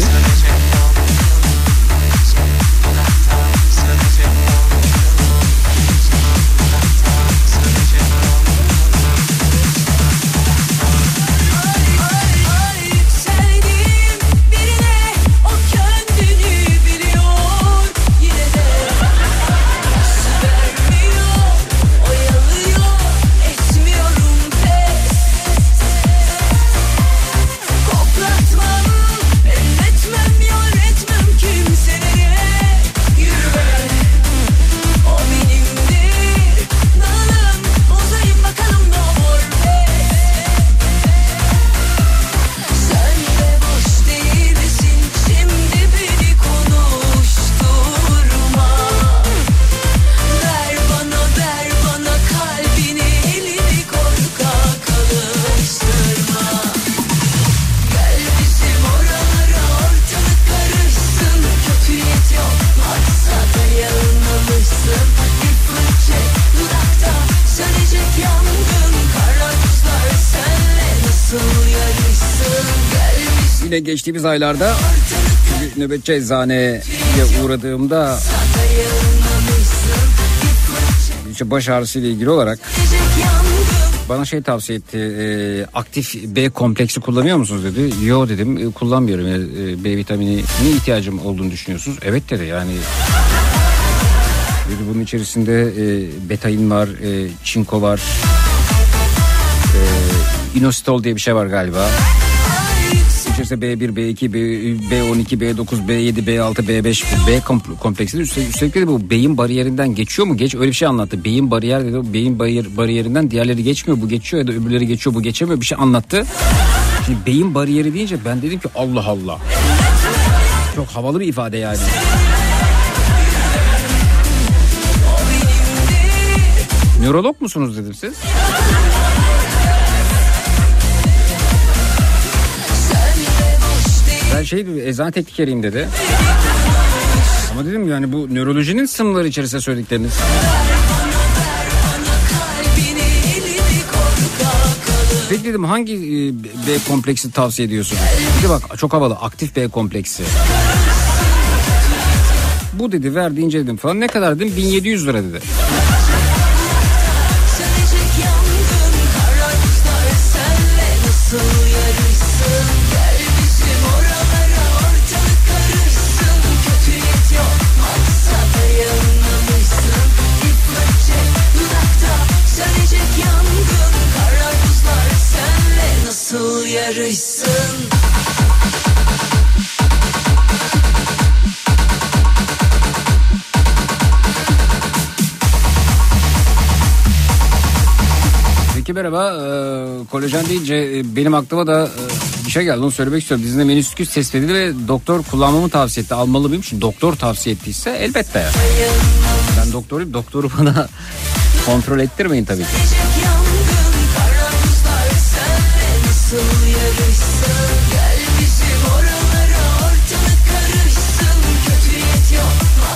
geçtiğimiz aylarda nöbetçi eczaneye uğradığımda işte baş ağrısıyla ilgili olarak bana şey tavsiye etti. e, aktif B kompleksi kullanıyor musunuz dedi. Yo dedim e, kullanmıyorum. E, B vitamini ne ihtiyacım olduğunu düşünüyorsunuz? Evet dedi yani. Dedi bunun içerisinde e, betain var, e, çinko var. E, inositol diye bir şey var galiba. İçerisinde B1, B2, B, B12, B9, B7, B6, B5, B kom- kompleksi. Üstelik, üstelik de bu beyin bariyerinden geçiyor mu? Geç öyle bir şey anlattı. Beyin bariyer dedi. Beyin bariyer, bariyerinden diğerleri geçmiyor. Bu geçiyor ya da öbürleri geçiyor. Bu geçemiyor. Bir şey anlattı. Şimdi beyin bariyeri deyince ben dedim ki Allah Allah. Çok havalı bir ifade yani. Nörolog musunuz dedim siz? Ben şey dedi, eczane teknikeriyim dedi. Ama dedim yani bu nörolojinin sınırları içerisinde söyledikleriniz. Peki dedim hangi e, B kompleksi tavsiye ediyorsunuz? Bir de bak çok havalı aktif B kompleksi. Bu dedi verdi inceledim falan ne kadar dedim 1700 lira dedi. Karışsın Peki merhaba. Ee, kolajen deyince e, benim aklıma da e, bir şey geldi. Onu söylemek istiyorum. Dizinde menisküs tespit edildi ve doktor kullanmamı tavsiye etti. Almalı mıyım? Şimdi doktor tavsiye ettiyse elbette. Ben doktoruyum. Doktoru bana kontrol ettirmeyin tabii ki.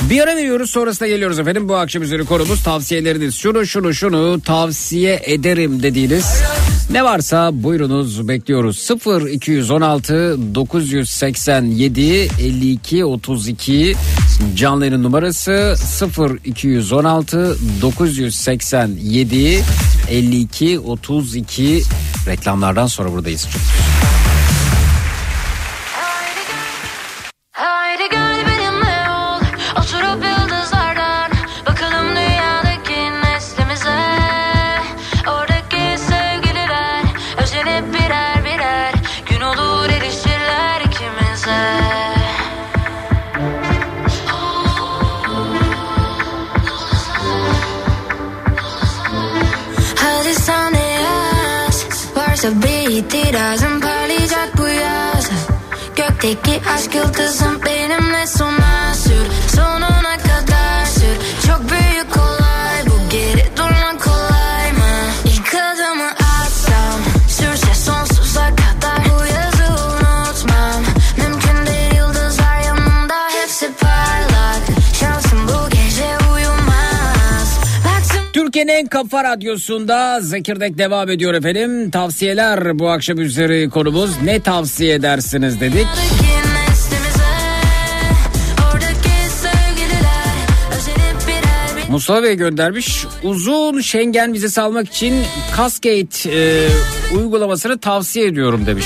Bir ara veriyoruz sonrasında geliyoruz efendim. Bu akşam üzeri konumuz tavsiyeleriniz. Şunu şunu şunu tavsiye ederim dediğiniz ne varsa buyurunuz bekliyoruz. 0 216 987 52 32 canlı yayın numarası 0 216 987 52 32 reklamlardan sonra buradayız. Haydi bir itirazın parlayacak bu yaz. Gökteki aşk yıldızım benimle sona sür. Sonuna Türkiye'nin en kafa radyosunda Zekirdek devam ediyor efendim. Tavsiyeler bu akşam üzeri konumuz. Ne tavsiye edersiniz dedik. Mustafa Bey göndermiş. Uzun Schengen vizesi almak için Cascade e, uygulamasını tavsiye ediyorum demiş.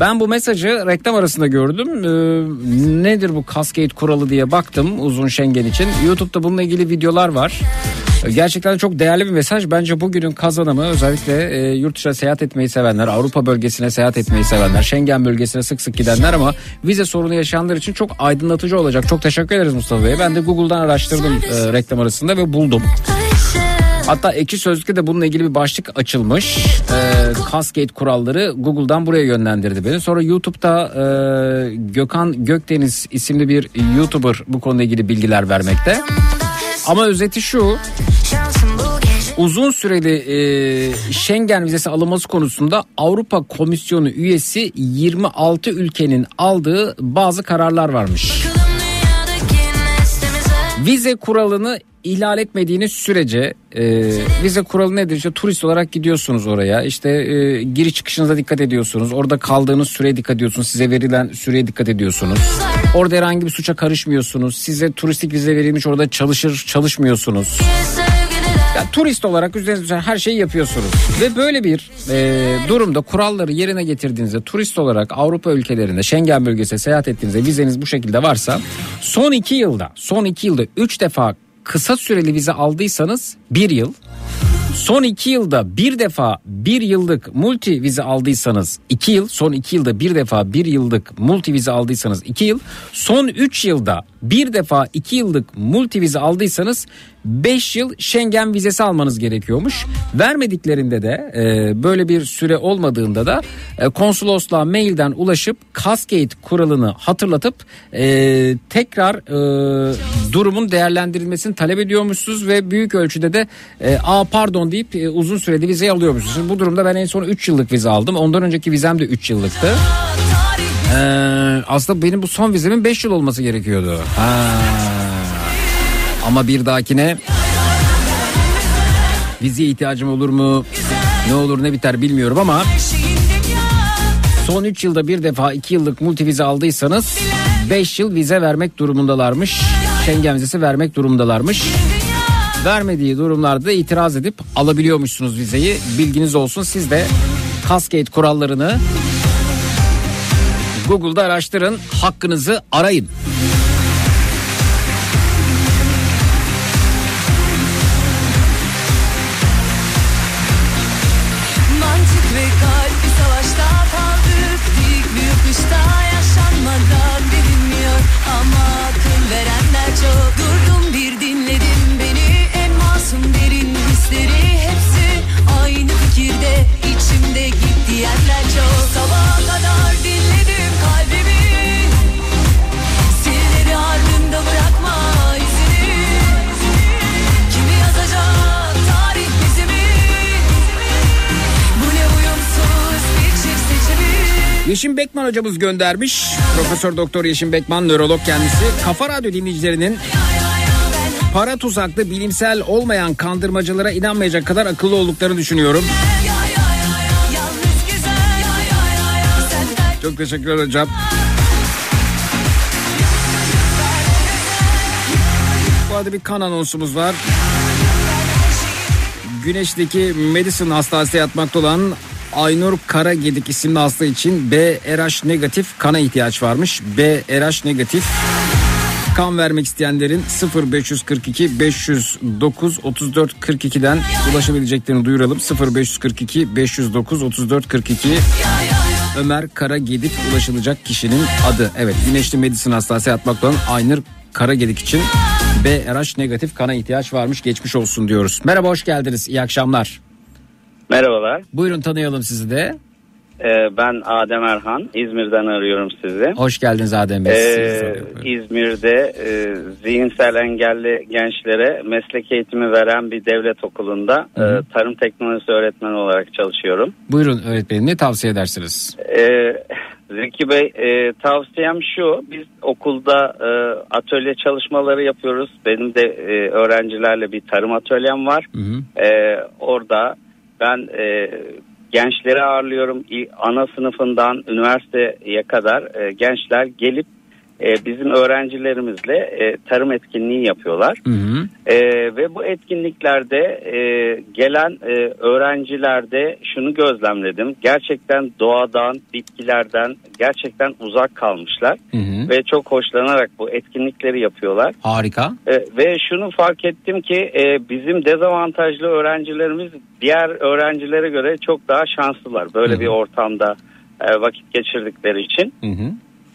Ben bu mesajı reklam arasında gördüm. E, nedir bu Cascade kuralı diye baktım uzun Schengen için. YouTube'da bununla ilgili videolar var. Gerçekten çok değerli bir mesaj. Bence bugünün kazanımı özellikle e, yurt dışına seyahat etmeyi sevenler, Avrupa bölgesine seyahat etmeyi sevenler, Schengen bölgesine sık sık gidenler ama vize sorunu yaşayanlar için çok aydınlatıcı olacak. Çok teşekkür ederiz Mustafa Bey. Ben de Google'dan araştırdım e, reklam arasında ve buldum. Hatta Ekşi Sözlük'te de bununla ilgili bir başlık açılmış. Ee, Cascade kuralları Google'dan buraya yönlendirdi beni. Sonra YouTube'da e, Gökhan Gökdeniz isimli bir YouTuber bu konuyla ilgili bilgiler vermekte. Ama özeti şu uzun süreli e, Schengen vizesi alınması konusunda Avrupa Komisyonu üyesi 26 ülkenin aldığı bazı kararlar varmış. Vize kuralını ihlal etmediğiniz sürece e, vize kuralı nedir? İşte turist olarak gidiyorsunuz oraya. İşte e, giriş çıkışınıza dikkat ediyorsunuz. Orada kaldığınız süreye dikkat ediyorsunuz. Size verilen süreye dikkat ediyorsunuz. Orada herhangi bir suça karışmıyorsunuz. Size turistik vize verilmiş orada çalışır çalışmıyorsunuz. Ya, turist olarak üzerinize her şeyi yapıyorsunuz. Ve böyle bir e, durumda kuralları yerine getirdiğinizde turist olarak Avrupa ülkelerinde Schengen bölgesine seyahat ettiğinizde vizeniz bu şekilde varsa son iki yılda son iki yılda üç defa kısa süreli vize aldıysanız bir yıl Son iki yılda bir defa bir yıllık multi vize aldıysanız iki yıl. Son iki yılda bir defa bir yıllık multi vize aldıysanız iki yıl. Son üç yılda bir defa iki yıllık multi vize aldıysanız 5 yıl Schengen vizesi almanız gerekiyormuş. Vermediklerinde de e, böyle bir süre olmadığında da e, konsolosluğa mailden ulaşıp Cascade kuralını hatırlatıp e, tekrar e, durumun değerlendirilmesini talep ediyormuşsunuz ve büyük ölçüde de e, a pardon deyip e, uzun süreli vizeyi alıyormuşsunuz. Şimdi bu durumda ben en son 3 yıllık vize aldım. Ondan önceki vizem de 3 yıllıktı. Ee, aslında benim bu son vizemin 5 yıl olması gerekiyordu. Ha. Ama bir dahakine vizeye ihtiyacım olur mu? Ne olur ne biter bilmiyorum ama son 3 yılda bir defa 2 yıllık multi vize aldıysanız 5 yıl vize vermek durumundalarmış. Schengen vizesi vermek durumundalarmış. Vermediği durumlarda itiraz edip alabiliyormuşsunuz vizeyi. Bilginiz olsun siz de Cascade kurallarını Google'da araştırın, hakkınızı arayın. Bekman hocamız göndermiş. Profesör Doktor Yeşim Bekman nörolog kendisi. Kafa Radyo dinleyicilerinin para tuzaklı bilimsel olmayan kandırmacılara inanmayacak kadar akıllı olduklarını düşünüyorum. Çok teşekkürler hocam. Bu arada bir kan anonsumuz var. Güneş'teki Madison Hastanesi'nde yatmakta olan Aynur Karagedik isimli hasta için B RH negatif kana ihtiyaç varmış. B RH negatif kan vermek isteyenlerin 0542 509 34 42'den ulaşabileceklerini duyuralım. 0542 509 34 42 Ömer Karagedik ulaşılacak kişinin adı. Evet Güneşli Medicine Hastanesi yatmakta olan Aynur Karagedik için BRH negatif kana ihtiyaç varmış geçmiş olsun diyoruz. Merhaba hoş geldiniz iyi akşamlar. Merhabalar. Buyurun tanıyalım sizi de. Ee, ben Adem Erhan. İzmir'den arıyorum sizi. Hoş geldiniz Adem Bey. Ee. İzmir'de e, zihinsel engelli gençlere meslek eğitimi veren bir devlet okulunda e, tarım teknolojisi öğretmeni olarak çalışıyorum. Buyurun öğretmenim ne tavsiye edersiniz? Ee, Zeki Bey e, tavsiyem şu biz okulda e, atölye çalışmaları yapıyoruz. Benim de e, öğrencilerle bir tarım atölyem var. E, orada ben e, gençleri ağırlıyorum. Ana sınıfından üniversiteye kadar e, gençler gelip e, bizim öğrencilerimizle e, tarım etkinliği yapıyorlar. E, ve bu etkinliklerde e, gelen e, öğrencilerde şunu gözlemledim. Gerçekten doğadan, bitkilerden gerçekten uzak kalmışlar. Ve çok hoşlanarak bu etkinlikleri yapıyorlar. Harika. E, ve şunu fark ettim ki e, bizim dezavantajlı öğrencilerimiz diğer öğrencilere göre çok daha şanslılar. Böyle bir ortamda e, vakit geçirdikleri için.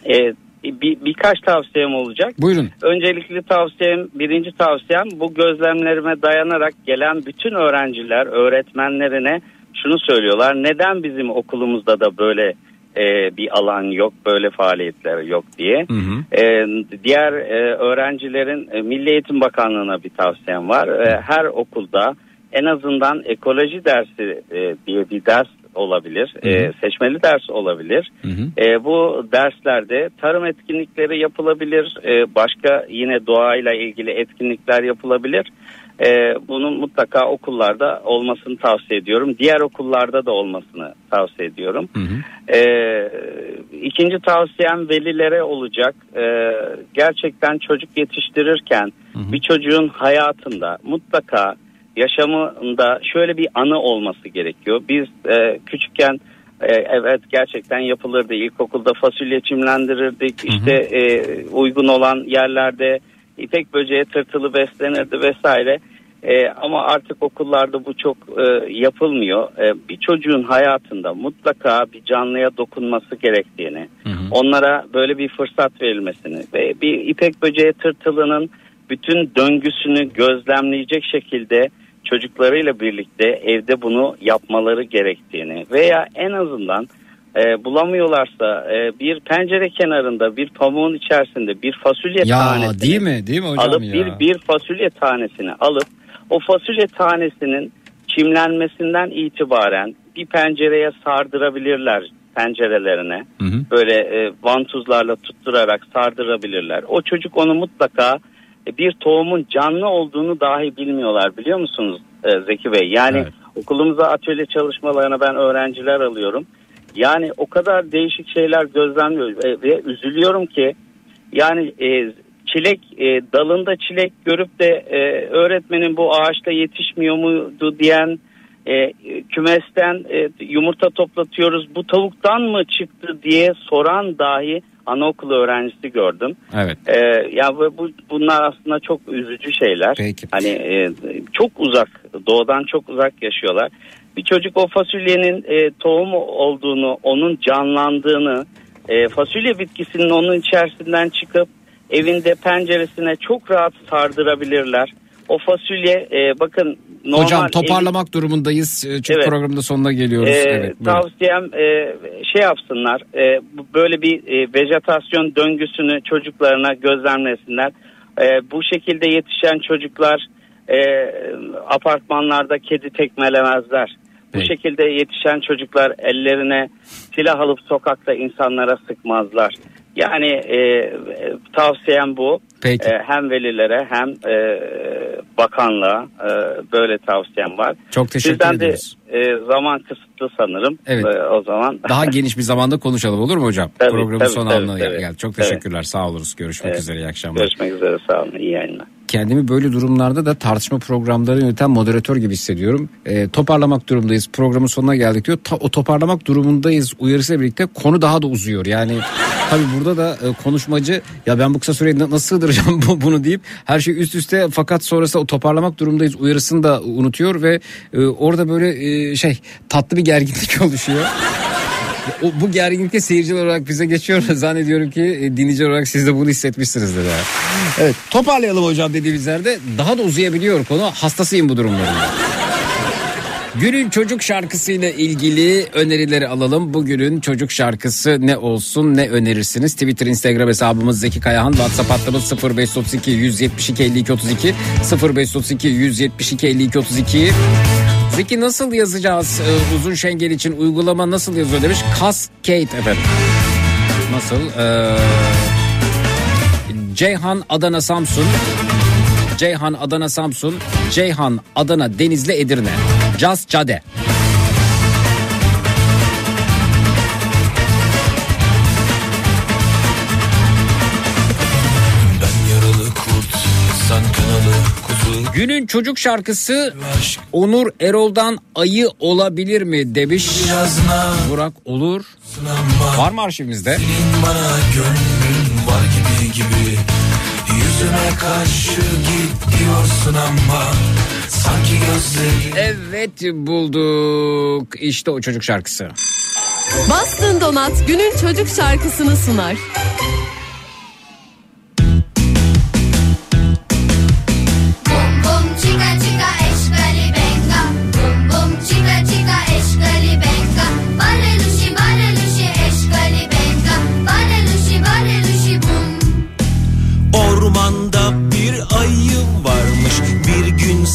E, bir, birkaç tavsiyem olacak. Buyurun. Öncelikli tavsiyem, birinci tavsiyem bu gözlemlerime dayanarak gelen bütün öğrenciler öğretmenlerine şunu söylüyorlar. Neden bizim okulumuzda da böyle e, bir alan yok, böyle faaliyetler yok diye. E, diğer e, öğrencilerin e, Milli Eğitim Bakanlığı'na bir tavsiyem var. E, her okulda en azından ekoloji dersi e, diye bir ders olabilir. E, seçmeli ders olabilir. E, bu derslerde tarım etkinlikleri yapılabilir. E, başka yine doğayla ilgili etkinlikler yapılabilir. E, bunun mutlaka okullarda olmasını tavsiye ediyorum. Diğer okullarda da olmasını tavsiye ediyorum. E, ikinci tavsiyem velilere olacak. E, gerçekten çocuk yetiştirirken bir çocuğun hayatında mutlaka yaşamında şöyle bir anı olması gerekiyor. Biz e, küçükken e, evet gerçekten yapılırdı. İlkokulda fasulye çimlendirirdik. İşte e, uygun olan yerlerde ipek böceği tırtılı beslenirdi vesaire. E, ama artık okullarda bu çok e, yapılmıyor. E, bir çocuğun hayatında mutlaka bir canlıya dokunması gerektiğini, onlara böyle bir fırsat verilmesini ve bir ipek böceği tırtılının bütün döngüsünü gözlemleyecek şekilde çocuklarıyla birlikte evde bunu yapmaları gerektiğini veya en azından e, bulamıyorlarsa e, bir pencere kenarında bir pamuğun içerisinde bir fasulye Ya tanesini değil mi? Değil mi hocam alıp ya? bir bir fasulye tanesini alıp o fasulye tanesinin çimlenmesinden itibaren bir pencereye sardırabilirler pencerelerine. Böyle e, vantuzlarla tutturarak sardırabilirler. O çocuk onu mutlaka bir tohumun canlı olduğunu dahi bilmiyorlar biliyor musunuz e, Zeki Bey? Yani okulumuza atölye çalışmalarına ben öğrenciler alıyorum. Yani o kadar değişik şeyler gözlemliyoruz ve, ve üzülüyorum ki yani e, çilek e, dalında çilek görüp de e, öğretmenin bu ağaçta yetişmiyor muydu diyen e, kümesten e, yumurta toplatıyoruz bu tavuktan mı çıktı diye soran dahi anaokulu öğrencisi gördüm. Evet. E, ya bu, bu- bunlar aslında çok üzücü şeyler. Hani e, çok uzak doğudan çok uzak yaşıyorlar. Bir çocuk o fasulyenin e, tohum olduğunu, onun canlandığını, e, fasulye bitkisinin onun içerisinden çıkıp evinde penceresine çok rahat sardırabilirler. O fasulye e, bakın normal Hocam toparlamak durumundayız. E, Çünkü Evet. programın da sonuna geliyoruz. ee, evet. buyurun. tavsiyem e, şey yapsınlar e, böyle bir e, vejetasyon döngüsünü çocuklarına gözlemlesinler. E, bu şekilde yetişen çocuklar e, apartmanlarda kedi tekmelemezler. Bu şekilde yetişen çocuklar ellerine silah alıp sokakta insanlara sıkmazlar. Yani e, e, tavsiyem bu. Peki. E, hem velilere hem e, bakanlığa e, böyle tavsiyem var. Çok teşekkür Sizden de ederiz. e, zaman kısıtlı sanırım. Evet. E, o zaman Daha geniş bir zamanda konuşalım olur mu hocam? Tabii, Programın tabii, son tabii, anına tabii. geldi. Çok teşekkürler. Sağ oluruz. Görüşmek Evet. üzere. İyi akşamlar. görüşmek üzere sağ olun. İyi yayınlar. Kendimi böyle durumlarda da tartışma programları yöneten moderatör gibi hissediyorum. E, toparlamak durumundayız. Programın sonuna geldik diyor. Ta- o toparlamak durumundayız uyarısıyla birlikte konu daha da uzuyor. Yani tabii burada da e, konuşmacı ya ben bu kısa sürede na- nasıl sığdıracağım bu- bunu deyip her şey üst üste fakat sonrasında o toparlamak durumundayız uyarısını da unutuyor ve e, orada böyle e, şey tatlı bir gerginlik oluşuyor. O, bu gerginlikte seyirciler olarak bize geçiyor. Zannediyorum ki e, dinleyici olarak siz de bunu hissetmişsinizdir. ya. Evet toparlayalım hocam dediğimiz yerde daha da uzayabiliyor konu. Hastasıyım bu durumlarında. Günün çocuk şarkısıyla ilgili önerileri alalım. Bugünün çocuk şarkısı ne olsun ne önerirsiniz? Twitter, Instagram hesabımız Zeki Kayahan. WhatsApp hattımız 0532 172 52 32 0532 172 52 32. Zeki nasıl yazacağız Ee, uzun şengel için uygulama nasıl yazıyor demiş. Cascade efendim. Nasıl? Ee, Ceyhan Adana Samsun. Ceyhan Adana Samsun. Ceyhan Adana Denizli Edirne. Cas Cade. Günün çocuk şarkısı Onur Erol'dan ayı olabilir mi demiş. Burak olur. Var mı arşivimizde? Var gibi gibi Yüzüme karşı git diyorsun ama Sanki gözlerin Evet bulduk. İşte o çocuk şarkısı. Bastın Donat günün çocuk şarkısını sunar.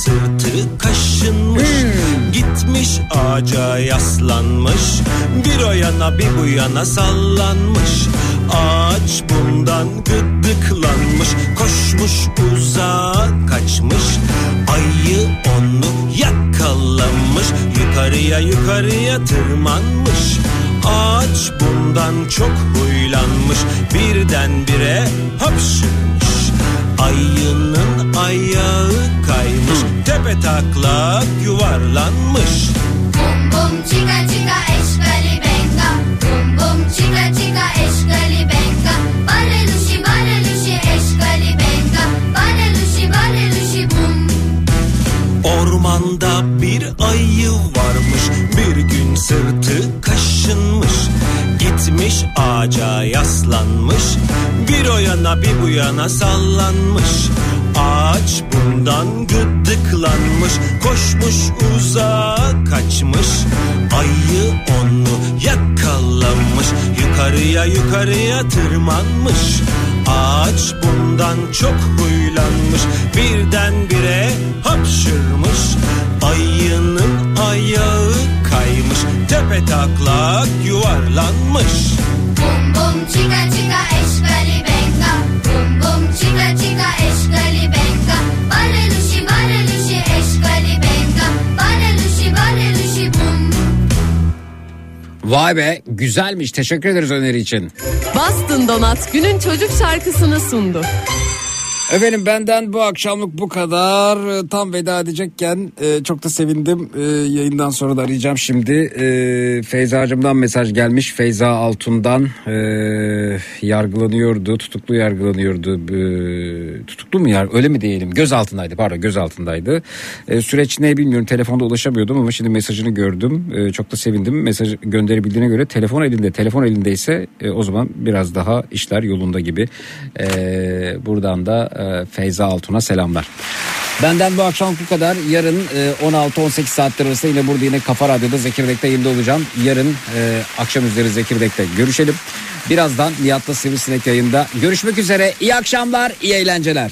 Sırtı kaşınmış Gitmiş ağaca yaslanmış Bir o yana bir bu yana sallanmış. Ağaç bundan gıdıklanmış Koşmuş uzağa kaçmış. Ayı onu yakalamış Yukarıya yukarıya tırmanmış. Ağaç bundan çok huylanmış Birdenbire hapşırmış Ayının ayağı kaymış Tepe taklak yuvarlanmış. Bum bum chica chica Ormanda bir ayı varmış. Bir gün sırtı kaşınmış. Gitmiş ağaca yaslanmış. Bir o yana bir bu yana sallanmış. Ağaç bundan gıdıklanmış. Koşmuş uzağa kaçmış. Ayı onu yakalamış. Yukarıya yukarıya tırmanmış. Ağaç bundan çok huylanmış. Birdenbire hapşırmış Ayının ayağı kaymış Tepe taklak yuvarlanmış Bum bum chica chica eşkali benga Bum bum chica chica eşkali benga bale lushi eşkali benga bale lushi bum Vay be güzelmiş teşekkür ederiz öneri için. Bastın Donat günün çocuk şarkısını sundu. Efendim benden bu akşamlık bu kadar. Ee, Tam veda edecekken e, çok da sevindim. E, yayından sonra da arayacağım şimdi. E, Feyza'cımdan mesaj gelmiş. Feyza Altun'dan e, yargılanıyordu. Tutuklu yargılanıyordu. E, tutuklu mu yar? Öyle mi diyelim? Göz altındaydı pardon göz altındaydı. E, süreç ne bilmiyorum. Telefonda ulaşamıyordum ama şimdi mesajını gördüm. E, çok da sevindim. Mesaj gönderebildiğine göre telefon elinde. Telefon elindeyse e, o zaman biraz daha işler yolunda gibi. E, buradan da e, Feyza Altun'a selamlar. Benden bu akşam bu kadar. Yarın e, 16-18 saatler arasında yine burada yine Kafa Radyo'da Zekirdek'te yayında olacağım. Yarın e, akşam üzeri Zekirdek'te görüşelim. Birazdan Nihat'la Sivrisinek yayında. Görüşmek üzere. İyi akşamlar, iyi eğlenceler.